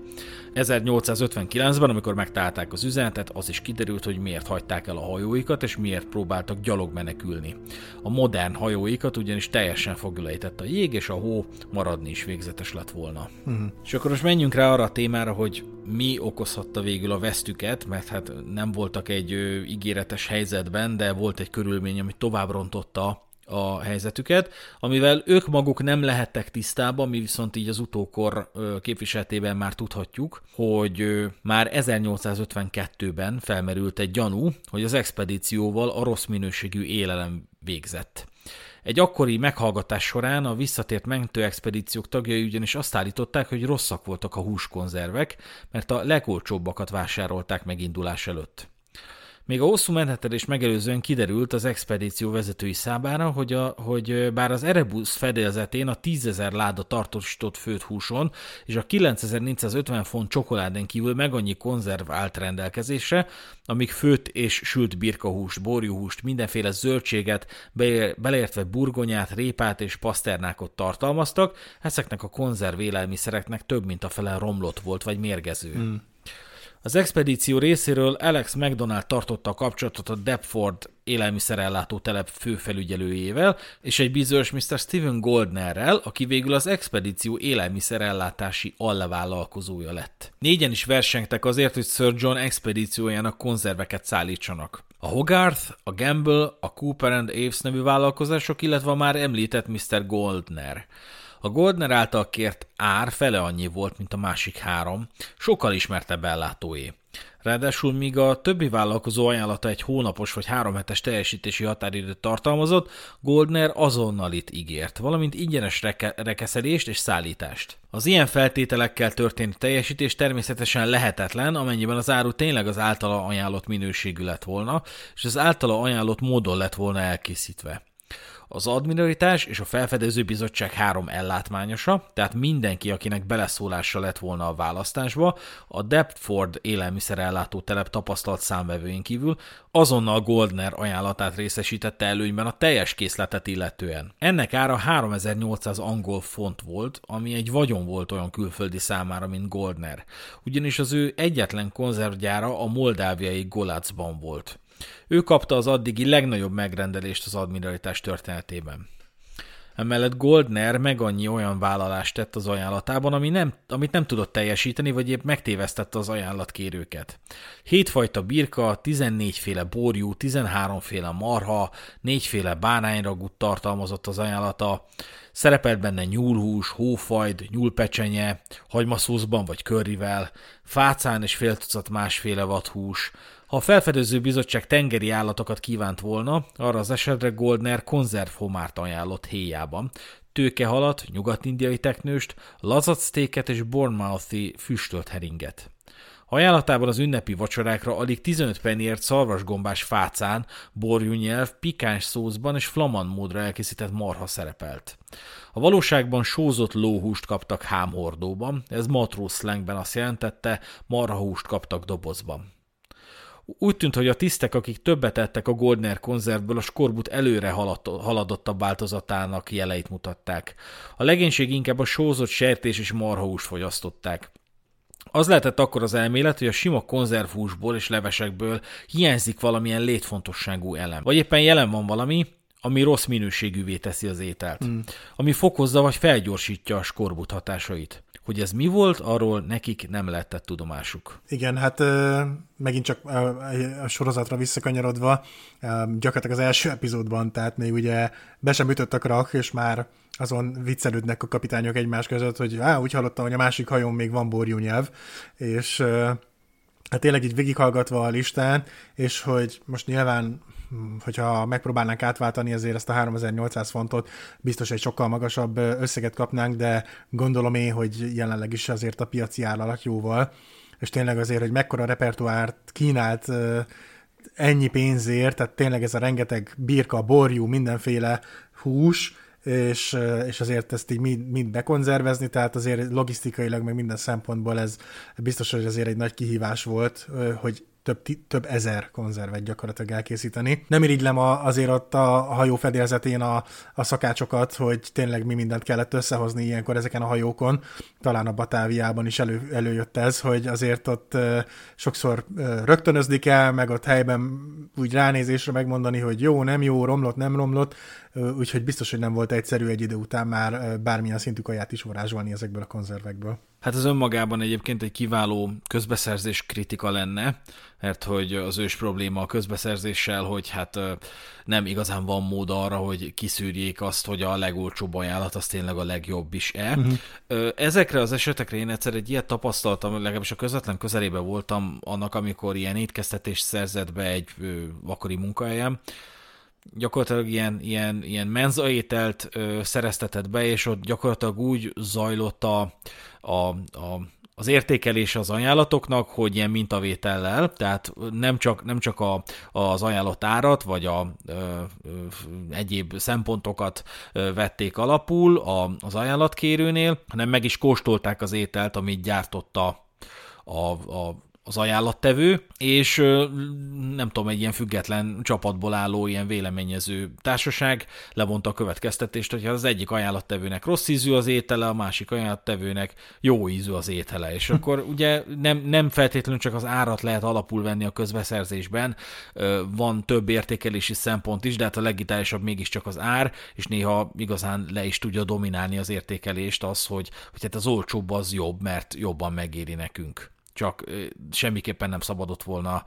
1859-ben, amikor megtalálták az üzenetet, az is kiderült, hogy miért hagyták el a hajóikat, és miért próbáltak gyalog menekülni. A modern hajóikat ugyanis teljesen fogülejtett a jég, és a hó maradni is végzetes lett volna. Uh-huh. És akkor most menjünk rá arra a témára, hogy mi okozhatta végül a vesztüket, mert hát nem voltak egy ö, ígéretes helyzetben, de volt egy körülmény, ami tovább rontotta a helyzetüket, amivel ők maguk nem lehettek tisztában, mi viszont így az utókor képviseletében már tudhatjuk, hogy már 1852-ben felmerült egy gyanú, hogy az expedícióval a rossz minőségű élelem végzett. Egy akkori meghallgatás során a visszatért mentőexpedíciók tagjai ugyanis azt állították, hogy rosszak voltak a húskonzervek, mert a legolcsóbbakat vásárolták megindulás előtt. Még a hosszú menhetelés megelőzően kiderült az expedíció vezetői számára, hogy, a, hogy bár az Erebus fedélzetén a 10.000 láda tartósított főt húson és a 9450 font csokoládén kívül meg annyi konzerv állt rendelkezésre, amik főt és sült birkahúst, borjúhúst, mindenféle zöldséget, beleértve burgonyát, répát és paszternákot tartalmaztak, ezeknek a konzerv élelmiszereknek több mint a fele romlott volt vagy mérgező. Mm. Az expedíció részéről Alex McDonald tartotta a kapcsolatot a Depford élelmiszerellátó telep főfelügyelőjével, és egy bizonyos Mr. Steven Goldnerrel, aki végül az expedíció élelmiszerellátási allevállalkozója lett. Négyen is versengtek azért, hogy Sir John expedíciójának konzerveket szállítsanak. A Hogarth, a Gamble, a Cooper and Aves nevű vállalkozások, illetve a már említett Mr. Goldner. A Goldner által kért ár fele annyi volt, mint a másik három, sokkal ismertebb ellátóé. Ráadásul míg a többi vállalkozó ajánlata egy hónapos vagy három hetes teljesítési határidőt tartalmazott, Goldner azonnalit ígért, valamint ingyenes reke- rekeszedést és szállítást. Az ilyen feltételekkel történő teljesítés természetesen lehetetlen, amennyiben az áru tényleg az általa ajánlott minőségű lett volna, és az általa ajánlott módon lett volna elkészítve az admiralitás és a felfedező bizottság három ellátmányosa, tehát mindenki, akinek beleszólása lett volna a választásba, a Deptford élelmiszerellátó telep tapasztalt számvevőink kívül azonnal Goldner ajánlatát részesítette előnyben a teljes készletet illetően. Ennek ára 3800 angol font volt, ami egy vagyon volt olyan külföldi számára, mint Goldner, ugyanis az ő egyetlen konzervgyára a moldáviai Golacban volt. Ő kapta az addigi legnagyobb megrendelést az admiralitás történetében. Emellett Goldner meg annyi olyan vállalást tett az ajánlatában, ami nem, amit nem tudott teljesíteni, vagy épp megtévesztette az ajánlatkérőket. Hétfajta birka, 14 féle borjú, 13 féle marha, 4 féle bárányragút tartalmazott az ajánlata, szerepelt benne nyúlhús, hófajd, nyúlpecsenye, hagymaszózban vagy körrivel, fácán és fél tucat másféle vadhús, ha a felfedező bizottság tengeri állatokat kívánt volna, arra az esetre Goldner konzervhomárt ajánlott héjában, tőkehalat, nyugat-indiai teknőst, lazatsztéket és Bournemouthi füstölt heringet. Ajánlatában az ünnepi vacsorákra alig 15 penniért szarvasgombás fácán, borjúnyelv, pikáns szószban és flamand módra elkészített marha szerepelt. A valóságban sózott lóhúst kaptak hámhordóban, ez matróz szlengben azt jelentette, marhahúst kaptak dobozban. Úgy tűnt, hogy a tisztek, akik többet ettek a Goldner konzervből, a skorbut előre haladottabb változatának jeleit mutatták. A legénység inkább a sózott sertés és marhahúst fogyasztották. Az lehetett akkor az elmélet, hogy a sima konzervhúsból és levesekből hiányzik valamilyen létfontosságú elem. Vagy éppen jelen van valami, ami rossz minőségűvé teszi az ételt. Mm. Ami fokozza vagy felgyorsítja a skorbut hatásait. Hogy ez mi volt, arról nekik nem lehetett tudomásuk. Igen, hát megint csak a sorozatra visszakanyarodva, gyakorlatilag az első epizódban, tehát még ugye be sem ütött a krak, és már azon viccelődnek a kapitányok egymás között, hogy á, úgy hallottam, hogy a másik hajón még van borjú nyelv, és hát tényleg így végighallgatva a listán, és hogy most nyilván hogyha megpróbálnánk átváltani azért ezt a 3800 fontot, biztos egy sokkal magasabb összeget kapnánk, de gondolom én, hogy jelenleg is azért a piaci ár jóval, és tényleg azért, hogy mekkora repertoárt kínált ennyi pénzért, tehát tényleg ez a rengeteg birka, borjú, mindenféle hús, és, és azért ezt így mind, mind bekonzervezni, tehát azért logisztikailag, meg minden szempontból ez biztos, hogy azért egy nagy kihívás volt, hogy több, több ezer konzervet gyakorlatilag elkészíteni. Nem irigylem a, azért ott a hajó fedélzetén a, a szakácsokat, hogy tényleg mi mindent kellett összehozni ilyenkor ezeken a hajókon. Talán a Batáviában is elő, előjött ez, hogy azért ott uh, sokszor uh, rögtönözni kell, meg ott helyben úgy ránézésre megmondani, hogy jó, nem jó, romlott, nem romlott, úgyhogy biztos, hogy nem volt egyszerű egy idő után már bármilyen szintű kaját is varázsolni ezekből a konzervekből. Hát ez önmagában egyébként egy kiváló közbeszerzés kritika lenne, mert hogy az ős probléma a közbeszerzéssel, hogy hát nem igazán van mód arra, hogy kiszűrjék azt, hogy a legolcsóbb ajánlat az tényleg a legjobb is-e. Uh-huh. Ezekre az esetekre én egyszer egy ilyet tapasztaltam, legalábbis a közvetlen közelében voltam annak, amikor ilyen étkeztetést szerzett be egy vakori munkahelyem, gyakorlatilag ilyen, ilyen, ilyen menzaételt ö, szereztetett be, és ott gyakorlatilag úgy zajlott a, a, a az értékelés az ajánlatoknak, hogy ilyen mintavétellel, tehát nem csak, nem csak a, az ajánlott árat, vagy a ö, ö, egyéb szempontokat ö, vették alapul a, az ajánlatkérőnél, hanem meg is kóstolták az ételt, amit gyártotta a, a az ajánlattevő, és nem tudom, egy ilyen független csapatból álló ilyen véleményező társaság levonta a következtetést, hogyha az egyik ajánlattevőnek rossz ízű az étele, a másik ajánlattevőnek jó ízű az étele, és akkor ugye nem, nem feltétlenül csak az árat lehet alapul venni a közbeszerzésben, van több értékelési szempont is, de hát a legitálisabb mégiscsak az ár, és néha igazán le is tudja dominálni az értékelést az, hogy, hogy hát az olcsóbb az jobb, mert jobban megéri nekünk csak semmiképpen nem szabadott volna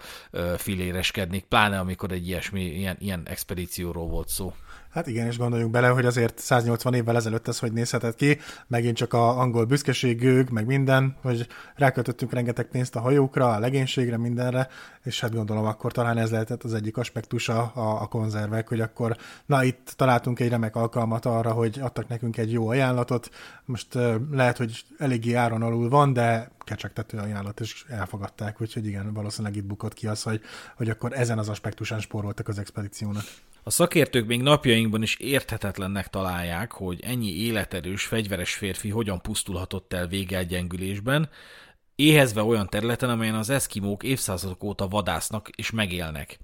filéreskedni, pláne amikor egy ilyesmi, ilyen, ilyen expedícióról volt szó. Hát igen, és gondoljunk bele, hogy azért 180 évvel ezelőtt ez hogy nézhetett ki, megint csak a angol büszkeség, meg minden, hogy rákötöttünk rengeteg pénzt a hajókra, a legénységre, mindenre, és hát gondolom akkor talán ez lehetett az egyik aspektusa a, a konzervek, hogy akkor na itt találtunk egy remek alkalmat arra, hogy adtak nekünk egy jó ajánlatot, most lehet, hogy eléggé áron alul van, de kecsegtető ajánlat, és elfogadták, úgyhogy igen, valószínűleg itt bukott ki az, hogy, hogy akkor ezen az aspektusán spóroltak az expedíciónak. A szakértők még napjainkban is érthetetlennek találják, hogy ennyi életerős, fegyveres férfi hogyan pusztulhatott el végelgyengülésben, éhezve olyan területen, amelyen az eszkimók évszázadok óta vadásznak és megélnek.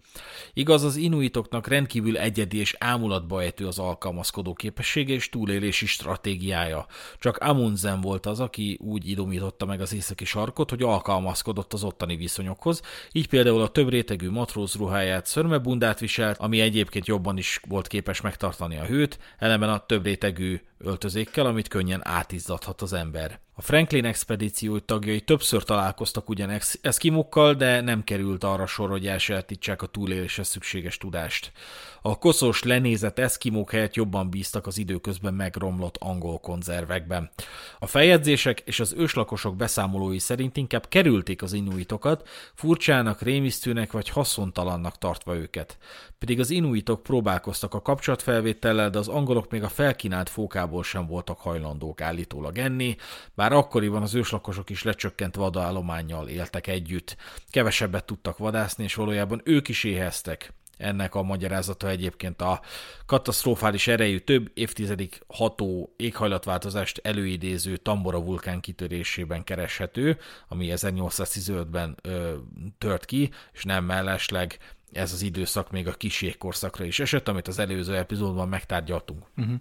Igaz, az inuitoknak rendkívül egyedi és ámulatba ejtő az alkalmazkodó képessége és túlélési stratégiája. Csak Amundsen volt az, aki úgy idomította meg az északi sarkot, hogy alkalmazkodott az ottani viszonyokhoz, így például a több rétegű matróz ruháját szörmebundát viselt, ami egyébként jobban is volt képes megtartani a hőt, ellenben a több rétegű öltözékkel, amit könnyen átizzadhat az ember. A Franklin expedíció tagjai többször találkoztak ugyan eszkimokkal, de nem került arra sor, hogy elsajátítsák a túléléshez szükséges tudást. A koszos, lenézett eszkimók helyett jobban bíztak az időközben megromlott angol konzervekben. A feljegyzések és az őslakosok beszámolói szerint inkább kerülték az inuitokat, furcsának, rémisztőnek vagy haszontalannak tartva őket. Pedig az inuitok próbálkoztak a kapcsolatfelvétellel, de az angolok még a felkínált fókából sem voltak hajlandók állítólag enni, bár Bár akkoriban az őslakosok is lecsökkent vadállományjal éltek együtt. Kevesebbet tudtak vadászni, és valójában ők is éheztek. Ennek a magyarázata egyébként a katasztrofális erejű több évtizedig ható éghajlatváltozást előidéző Tambora vulkán kitörésében kereshető, ami 1815-ben ö, tört ki, és nem mellesleg ez az időszak még a kis korszakra is esett, amit az előző epizódban megtárgyaltunk. Uh-huh.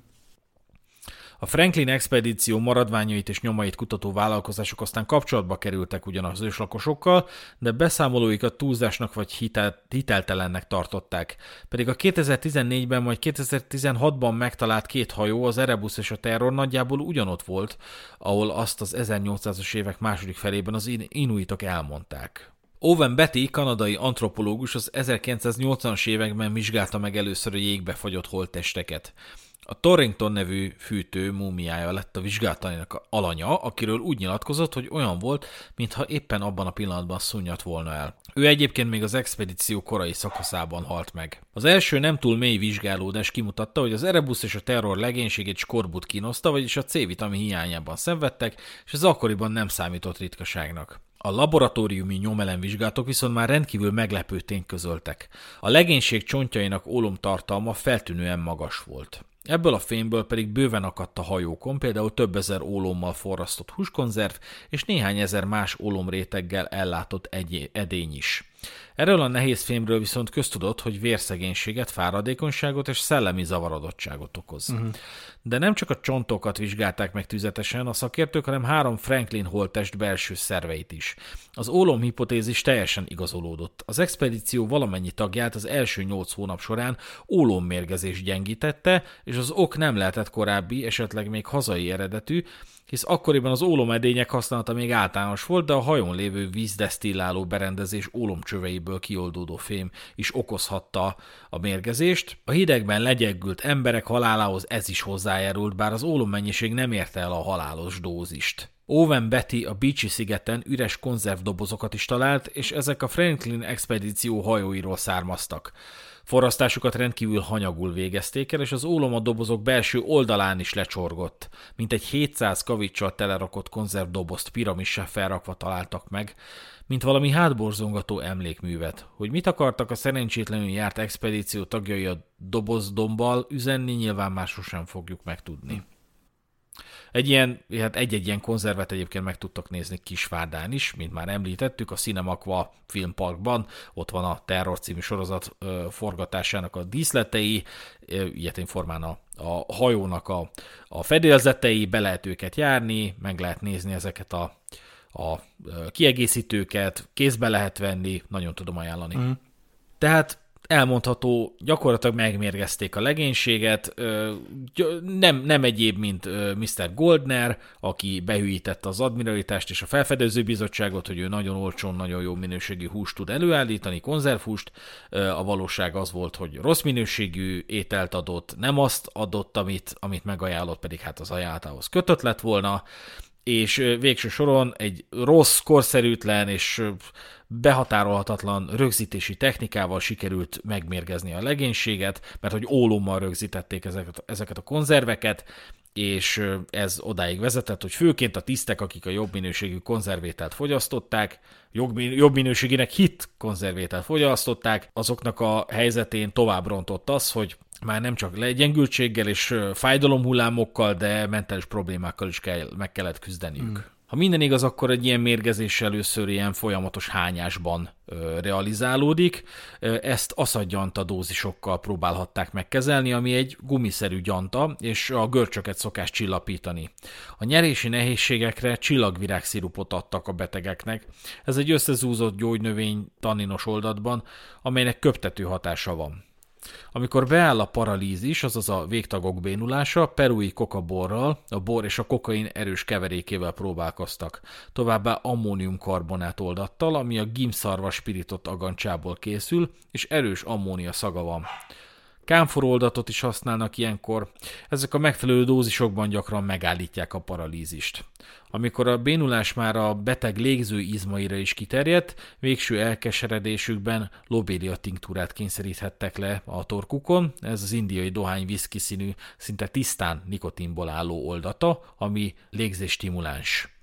A Franklin expedíció maradványait és nyomait kutató vállalkozások aztán kapcsolatba kerültek ugyanaz őslakosokkal, de beszámolóikat túlzásnak vagy hitel, hiteltelennek tartották. Pedig a 2014-ben vagy 2016-ban megtalált két hajó, az Erebus és a Terror nagyjából ugyanott volt, ahol azt az 1800-as évek második felében az inuitok elmondták. Owen Betty, kanadai antropológus az 1980-as években vizsgálta meg először a jégbe fagyott holttesteket. A Torrington nevű fűtő múmiája lett a vizsgálatainak alanya, akiről úgy nyilatkozott, hogy olyan volt, mintha éppen abban a pillanatban szunnyat volna el. Ő egyébként még az expedíció korai szakaszában halt meg. Az első nem túl mély vizsgálódás kimutatta, hogy az Erebus és a terror legénységét skorbut kínoszta, vagyis a C-vitamin hiányában szenvedtek, és ez akkoriban nem számított ritkaságnak. A laboratóriumi nyomelemvizsgálatok viszont már rendkívül meglepő tényt közöltek. A legénység csontjainak ólomtartalma feltűnően magas volt. Ebből a fémből pedig bőven akadt a hajókon, például több ezer ólommal forrasztott húskonzerv és néhány ezer más ólomréteggel ellátott edény is. Erről a nehéz fémről viszont köztudott, hogy vérszegénységet, fáradékonyságot és szellemi zavarodottságot okoz. Uh-huh. De nem csak a csontokat vizsgálták meg tüzetesen a szakértők, hanem három Franklin holttest belső szerveit is. Az ólom hipotézis teljesen igazolódott. Az expedíció valamennyi tagját az első nyolc hónap során ólommérgezés gyengítette, és az ok nem lehetett korábbi, esetleg még hazai eredetű, hisz akkoriban az ólomedények használata még általános volt, de a hajón lévő vízdesztilláló berendezés ólomcsöveiből kioldódó fém is okozhatta a mérgezést. A hidegben legyengült emberek halálához ez is hozzájárult, bár az ólommennyiség nem érte el a halálos dózist. Owen Betty a Beachy szigeten üres konzervdobozokat is talált, és ezek a Franklin expedíció hajóiról származtak. Forrasztásukat rendkívül hanyagul végezték el, és az ólom a dobozok belső oldalán is lecsorgott. Mint egy 700 kavicsal telerakott konzervdobozt piramissá felrakva találtak meg, mint valami hátborzongató emlékművet. Hogy mit akartak a szerencsétlenül járt expedíció tagjai a dobozdombbal üzenni, nyilván már sosem fogjuk megtudni. Egy ilyen, hát egy-egy ilyen konzervet egyébként meg tudtak nézni Kisvárdán is, mint már említettük, a Cinemakva filmparkban, ott van a Terror című sorozat ö, forgatásának a díszletei, ilyetén formán a, a hajónak a, a fedélzetei, be lehet őket járni, meg lehet nézni ezeket a, a kiegészítőket, kézbe lehet venni, nagyon tudom ajánlani. Mm. Tehát elmondható, gyakorlatilag megmérgezték a legénységet, nem, nem egyéb, mint Mr. Goldner, aki behűítette az admiralitást és a felfedező bizottságot, hogy ő nagyon olcsón, nagyon jó minőségű húst tud előállítani, konzervhúst. A valóság az volt, hogy rossz minőségű ételt adott, nem azt adott, amit, amit megajánlott, pedig hát az ajánlatához kötött lett volna, és végső soron egy rossz, korszerűtlen és behatárolhatatlan rögzítési technikával sikerült megmérgezni a legénységet, mert hogy ólommal rögzítették ezeket, ezeket a konzerveket, és ez odáig vezetett, hogy főként a tisztek, akik a jobb minőségű konzervételt fogyasztották, jobb minőségének hit konzervételt fogyasztották, azoknak a helyzetén tovább rontott az, hogy már nem csak legyengültséggel és fájdalomhullámokkal, de mentális problémákkal is kell, meg kellett küzdeniük. Mm. Ha minden igaz, akkor egy ilyen mérgezés először ilyen folyamatos hányásban ö, realizálódik. Ezt aszadgyanta dózisokkal próbálhatták megkezelni, ami egy gumiszerű gyanta, és a görcsöket szokás csillapítani. A nyerési nehézségekre csillagvirágszirupot adtak a betegeknek. Ez egy összezúzott gyógynövény tanninos oldatban, amelynek köptető hatása van. Amikor beáll a paralízis, azaz a végtagok bénulása, perui kokaborral, a bor és a kokain erős keverékével próbálkoztak. Továbbá ammóniumkarbonát oldattal, ami a gimszarvas spiritot agancsából készül, és erős ammónia szaga van. Kámforoldatot is használnak ilyenkor, ezek a megfelelő dózisokban gyakran megállítják a paralízist. Amikor a bénulás már a beteg légző izmaira is kiterjedt, végső elkeseredésükben lobélia tinktúrát kényszeríthettek le a torkukon, ez az indiai dohány viszki színű, szinte tisztán nikotinból álló oldata, ami légzésstimuláns.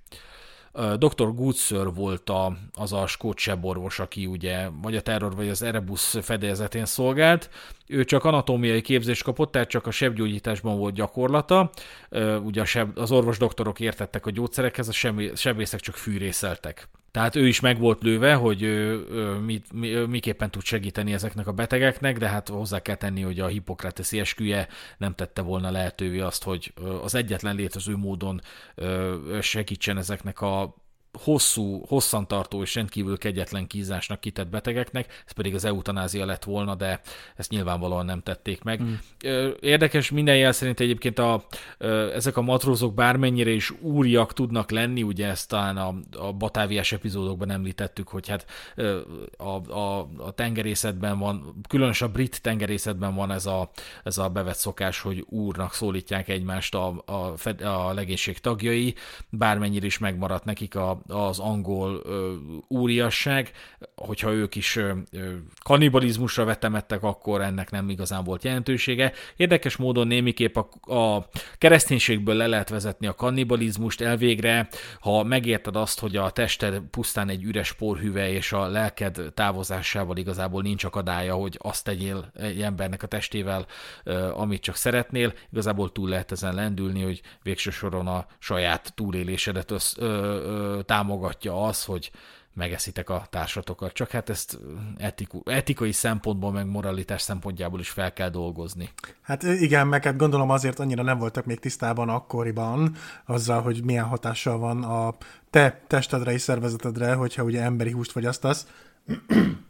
Dr. Goodsir volt a, az a skót seborvos, aki ugye vagy a terror, vagy az Erebus fedélzetén szolgált. Ő csak anatómiai képzést kapott, tehát csak a sebgyógyításban volt gyakorlata. Ugye az orvos doktorok értettek a gyógyszerekhez, a sebészek csak fűrészeltek. Tehát ő is meg volt lőve, hogy ő, ő, mit, mi, ő miképpen tud segíteni ezeknek a betegeknek, de hát hozzá kell tenni, hogy a Hippokrateszi esküje nem tette volna lehetővé azt, hogy az egyetlen létező módon segítsen ezeknek a hosszú, hosszantartó és rendkívül kegyetlen kínzásnak kitett betegeknek, ez pedig az eutanázia lett volna, de ezt nyilvánvalóan nem tették meg. Mm. Érdekes, minden jel szerint egyébként a, ezek a matrózok bármennyire is úriak tudnak lenni, ugye ezt talán a, a Batáviás epizódokban említettük, hogy hát a, a, a tengerészetben van, különösen a brit tengerészetben van ez a, ez a bevett szokás, hogy úrnak szólítják egymást a, a, a legénység tagjai, bármennyire is megmaradt nekik a, az angol ö, úriasság, hogyha ők is kanibalizmusra vetemettek, akkor ennek nem igazán volt jelentősége. Érdekes módon némiképp a, a kereszténységből le lehet vezetni a kannibalizmust elvégre, ha megérted azt, hogy a tested pusztán egy üres porhüve, és a lelked távozásával igazából nincs akadálya, hogy azt tegyél egy embernek a testével, amit csak szeretnél, igazából túl lehet ezen lendülni, hogy végső soron a saját túlélésedet össz, ö, ö, támogatja az, hogy megeszitek a társatokat. Csak hát ezt etiku, etikai szempontból, meg moralitás szempontjából is fel kell dolgozni. Hát igen, meg hát gondolom azért annyira nem voltak még tisztában akkoriban azzal, hogy milyen hatással van a te testedre és szervezetedre, hogyha ugye emberi húst fogyasztasz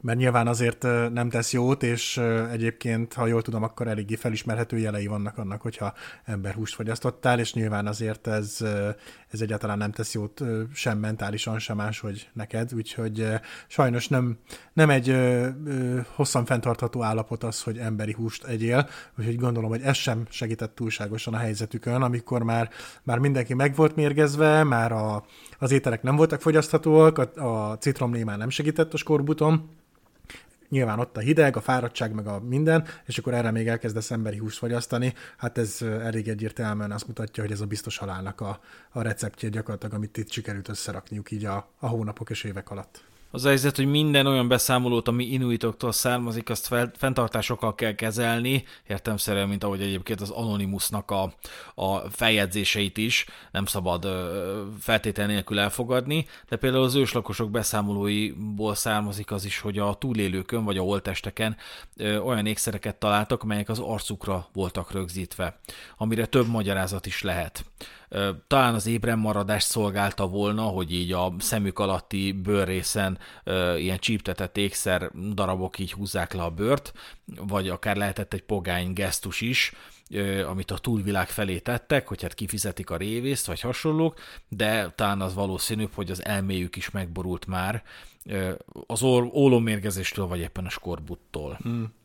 mert nyilván azért nem tesz jót, és egyébként, ha jól tudom, akkor eléggé felismerhető jelei vannak annak, hogyha emberhúst fogyasztottál, és nyilván azért ez, ez egyáltalán nem tesz jót sem mentálisan, sem máshogy neked, úgyhogy sajnos nem, nem egy hosszan fenntartható állapot az, hogy emberi húst egyél, úgyhogy gondolom, hogy ez sem segített túlságosan a helyzetükön, amikor már, már mindenki meg volt mérgezve, már a, az ételek nem voltak fogyaszthatóak, a, a citromlé már nem segített a skorbuton, nyilván ott a hideg, a fáradtság, meg a minden, és akkor erre még elkezdesz emberi húst fogyasztani, hát ez elég egyértelműen azt mutatja, hogy ez a biztos halálnak a, a receptje gyakorlatilag, amit itt sikerült összerakniuk így a, a hónapok és évek alatt. Az a helyzet, hogy minden olyan beszámolót, ami inuitoktól származik, azt fel, fenntartásokkal kell kezelni, értemszerűen, mint ahogy egyébként az Anonymousnak a, a feljegyzéseit is nem szabad ö, feltétel nélkül elfogadni, de például az őslakosok beszámolóiból származik az is, hogy a túlélőkön vagy a holtesteken ö, olyan ékszereket találtak, melyek az arcukra voltak rögzítve, amire több magyarázat is lehet talán az ébren maradást szolgálta volna, hogy így a szemük alatti bőrrészen ilyen csíptetett ékszer darabok így húzzák le a bőrt, vagy akár lehetett egy pogány gesztus is, amit a túlvilág felé tettek, hogy hát kifizetik a révészt, vagy hasonlók, de talán az valószínűbb, hogy az elméjük is megborult már az ólomérgezéstől, vagy éppen a skorbuttól. Hmm.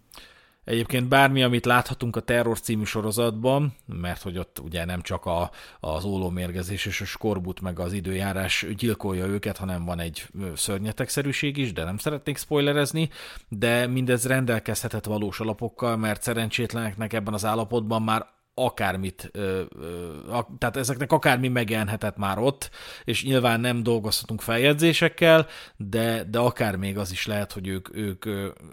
Egyébként bármi, amit láthatunk a Terror című sorozatban, mert hogy ott ugye nem csak a, az ólómérgezés és a skorbut meg az időjárás gyilkolja őket, hanem van egy szörnyetegszerűség is, de nem szeretnék spoilerezni, de mindez rendelkezhetett valós alapokkal, mert szerencsétleneknek ebben az állapotban már akármit, tehát ezeknek akármi megjelenhetett már ott, és nyilván nem dolgozhatunk feljegyzésekkel, de, de akár még az is lehet, hogy ők, ők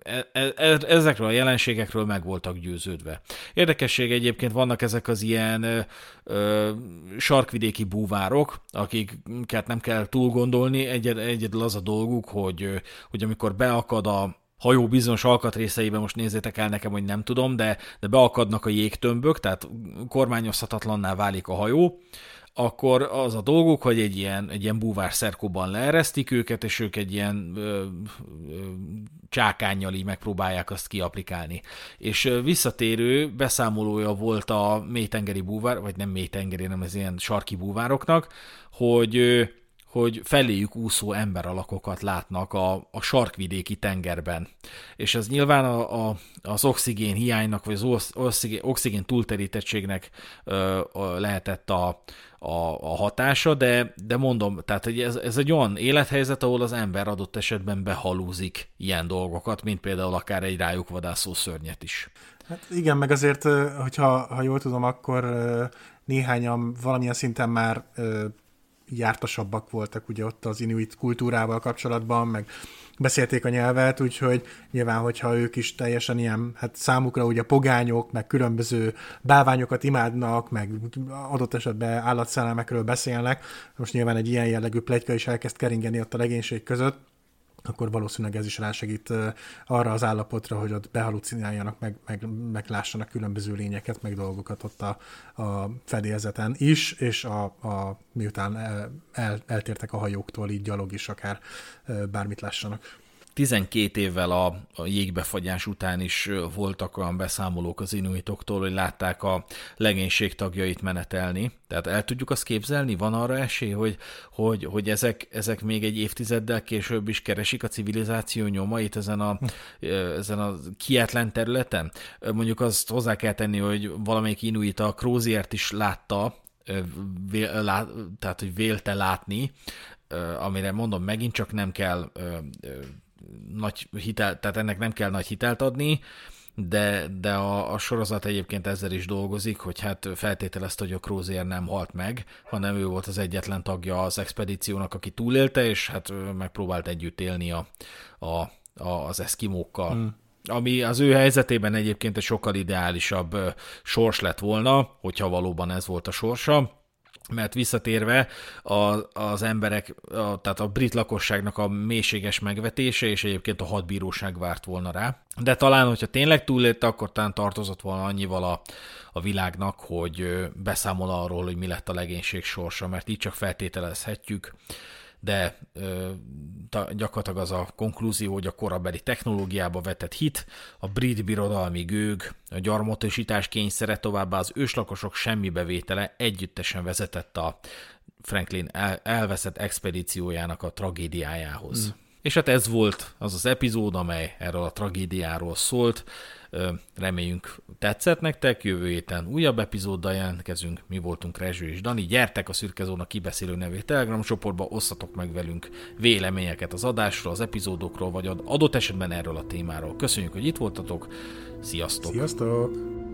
e, e, e, ezekről a jelenségekről meg voltak győződve. Érdekesség egyébként vannak ezek az ilyen ö, sarkvidéki búvárok, akiket nem kell túl gondolni, egyed, egyedül az a dolguk, hogy, hogy amikor beakad a, hajó bizonyos alkatrészeiben, most nézzétek el nekem, hogy nem tudom, de, de beakadnak a jégtömbök, tehát kormányozhatatlanná válik a hajó, akkor az a dolguk, hogy egy ilyen, egy ilyen búvár szerkóban leeresztik őket, és ők egy ilyen ö, csákányjal így megpróbálják azt kiaplikálni. És visszatérő beszámolója volt a mélytengeri búvár, vagy nem mélytengeri, nem ez ilyen sarki búvároknak, hogy hogy feléjük úszó emberalakokat látnak a, a sarkvidéki tengerben. És ez nyilván a, a, az oxigén hiánynak, vagy az oxigén, oxigén túlterítettségnek ö, ö, lehetett a, a, a hatása, de, de mondom, tehát ez, ez egy olyan élethelyzet, ahol az ember adott esetben behalúzik ilyen dolgokat, mint például akár egy rájuk vadászó szörnyet is. Hát igen, meg azért, hogyha ha jól tudom, akkor néhányan valamilyen szinten már jártasabbak voltak ugye ott az inuit kultúrával kapcsolatban, meg beszélték a nyelvet, úgyhogy nyilván, hogyha ők is teljesen ilyen, hát számukra ugye pogányok, meg különböző báványokat imádnak, meg adott esetben állatszellemekről beszélnek, most nyilván egy ilyen jellegű plegyka is elkezd keringeni ott a legénység között, akkor valószínűleg ez is rásegít arra az állapotra, hogy ott behalucináljanak, meg, meg, meg lássanak különböző lényeket, meg dolgokat ott a, a fedélzeten is, és a, a, miután el, eltértek a hajóktól, így gyalog is akár bármit lássanak. 12 évvel a, a jégbefagyás után is voltak olyan beszámolók az inuitoktól, hogy látták a legénység tagjait menetelni. Tehát el tudjuk azt képzelni, van arra esély, hogy, hogy, hogy ezek, ezek még egy évtizeddel később is keresik a civilizáció nyomait ezen a, ezen a kietlen területen? Mondjuk azt hozzá kell tenni, hogy valamelyik inuit a Króziert is látta, vél, lá, tehát hogy vélte látni, amire mondom, megint csak nem kell nagy hitel, tehát ennek nem kell nagy hitelt adni, de, de a, a sorozat egyébként ezzel is dolgozik, hogy hát feltételezte, hogy a Crozier nem halt meg, hanem ő volt az egyetlen tagja az expedíciónak, aki túlélte, és hát megpróbált együtt élni a, a, a, az eszkimókkal. Hmm ami az ő helyzetében egyébként egy sokkal ideálisabb sors lett volna, hogyha valóban ez volt a sorsa mert visszatérve a, az emberek, a, tehát a brit lakosságnak a mélységes megvetése, és egyébként a hadbíróság várt volna rá. De talán, hogyha tényleg túlélte, akkor talán tartozott volna annyival a, a világnak, hogy beszámol arról, hogy mi lett a legénység sorsa, mert így csak feltételezhetjük, de ö, gyakorlatilag az a konklúzió, hogy a korabeli technológiába vetett hit, a brit birodalmi gőg, a gyarmatosítás kényszere, továbbá az őslakosok semmibevétele együttesen vezetett a Franklin el, elveszett expedíciójának a tragédiájához. Mm. És hát ez volt az az epizód, amely erről a tragédiáról szólt. Reméljünk tetszett nektek, jövő héten újabb epizóddal jelentkezünk. Mi voltunk Rezső és Dani. Gyertek a Szürkezóna kibeszélő nevű Telegram csoportba, osszatok meg velünk véleményeket az adásról, az epizódokról, vagy adott esetben erről a témáról. Köszönjük, hogy itt voltatok. Sziasztok! Sziasztok!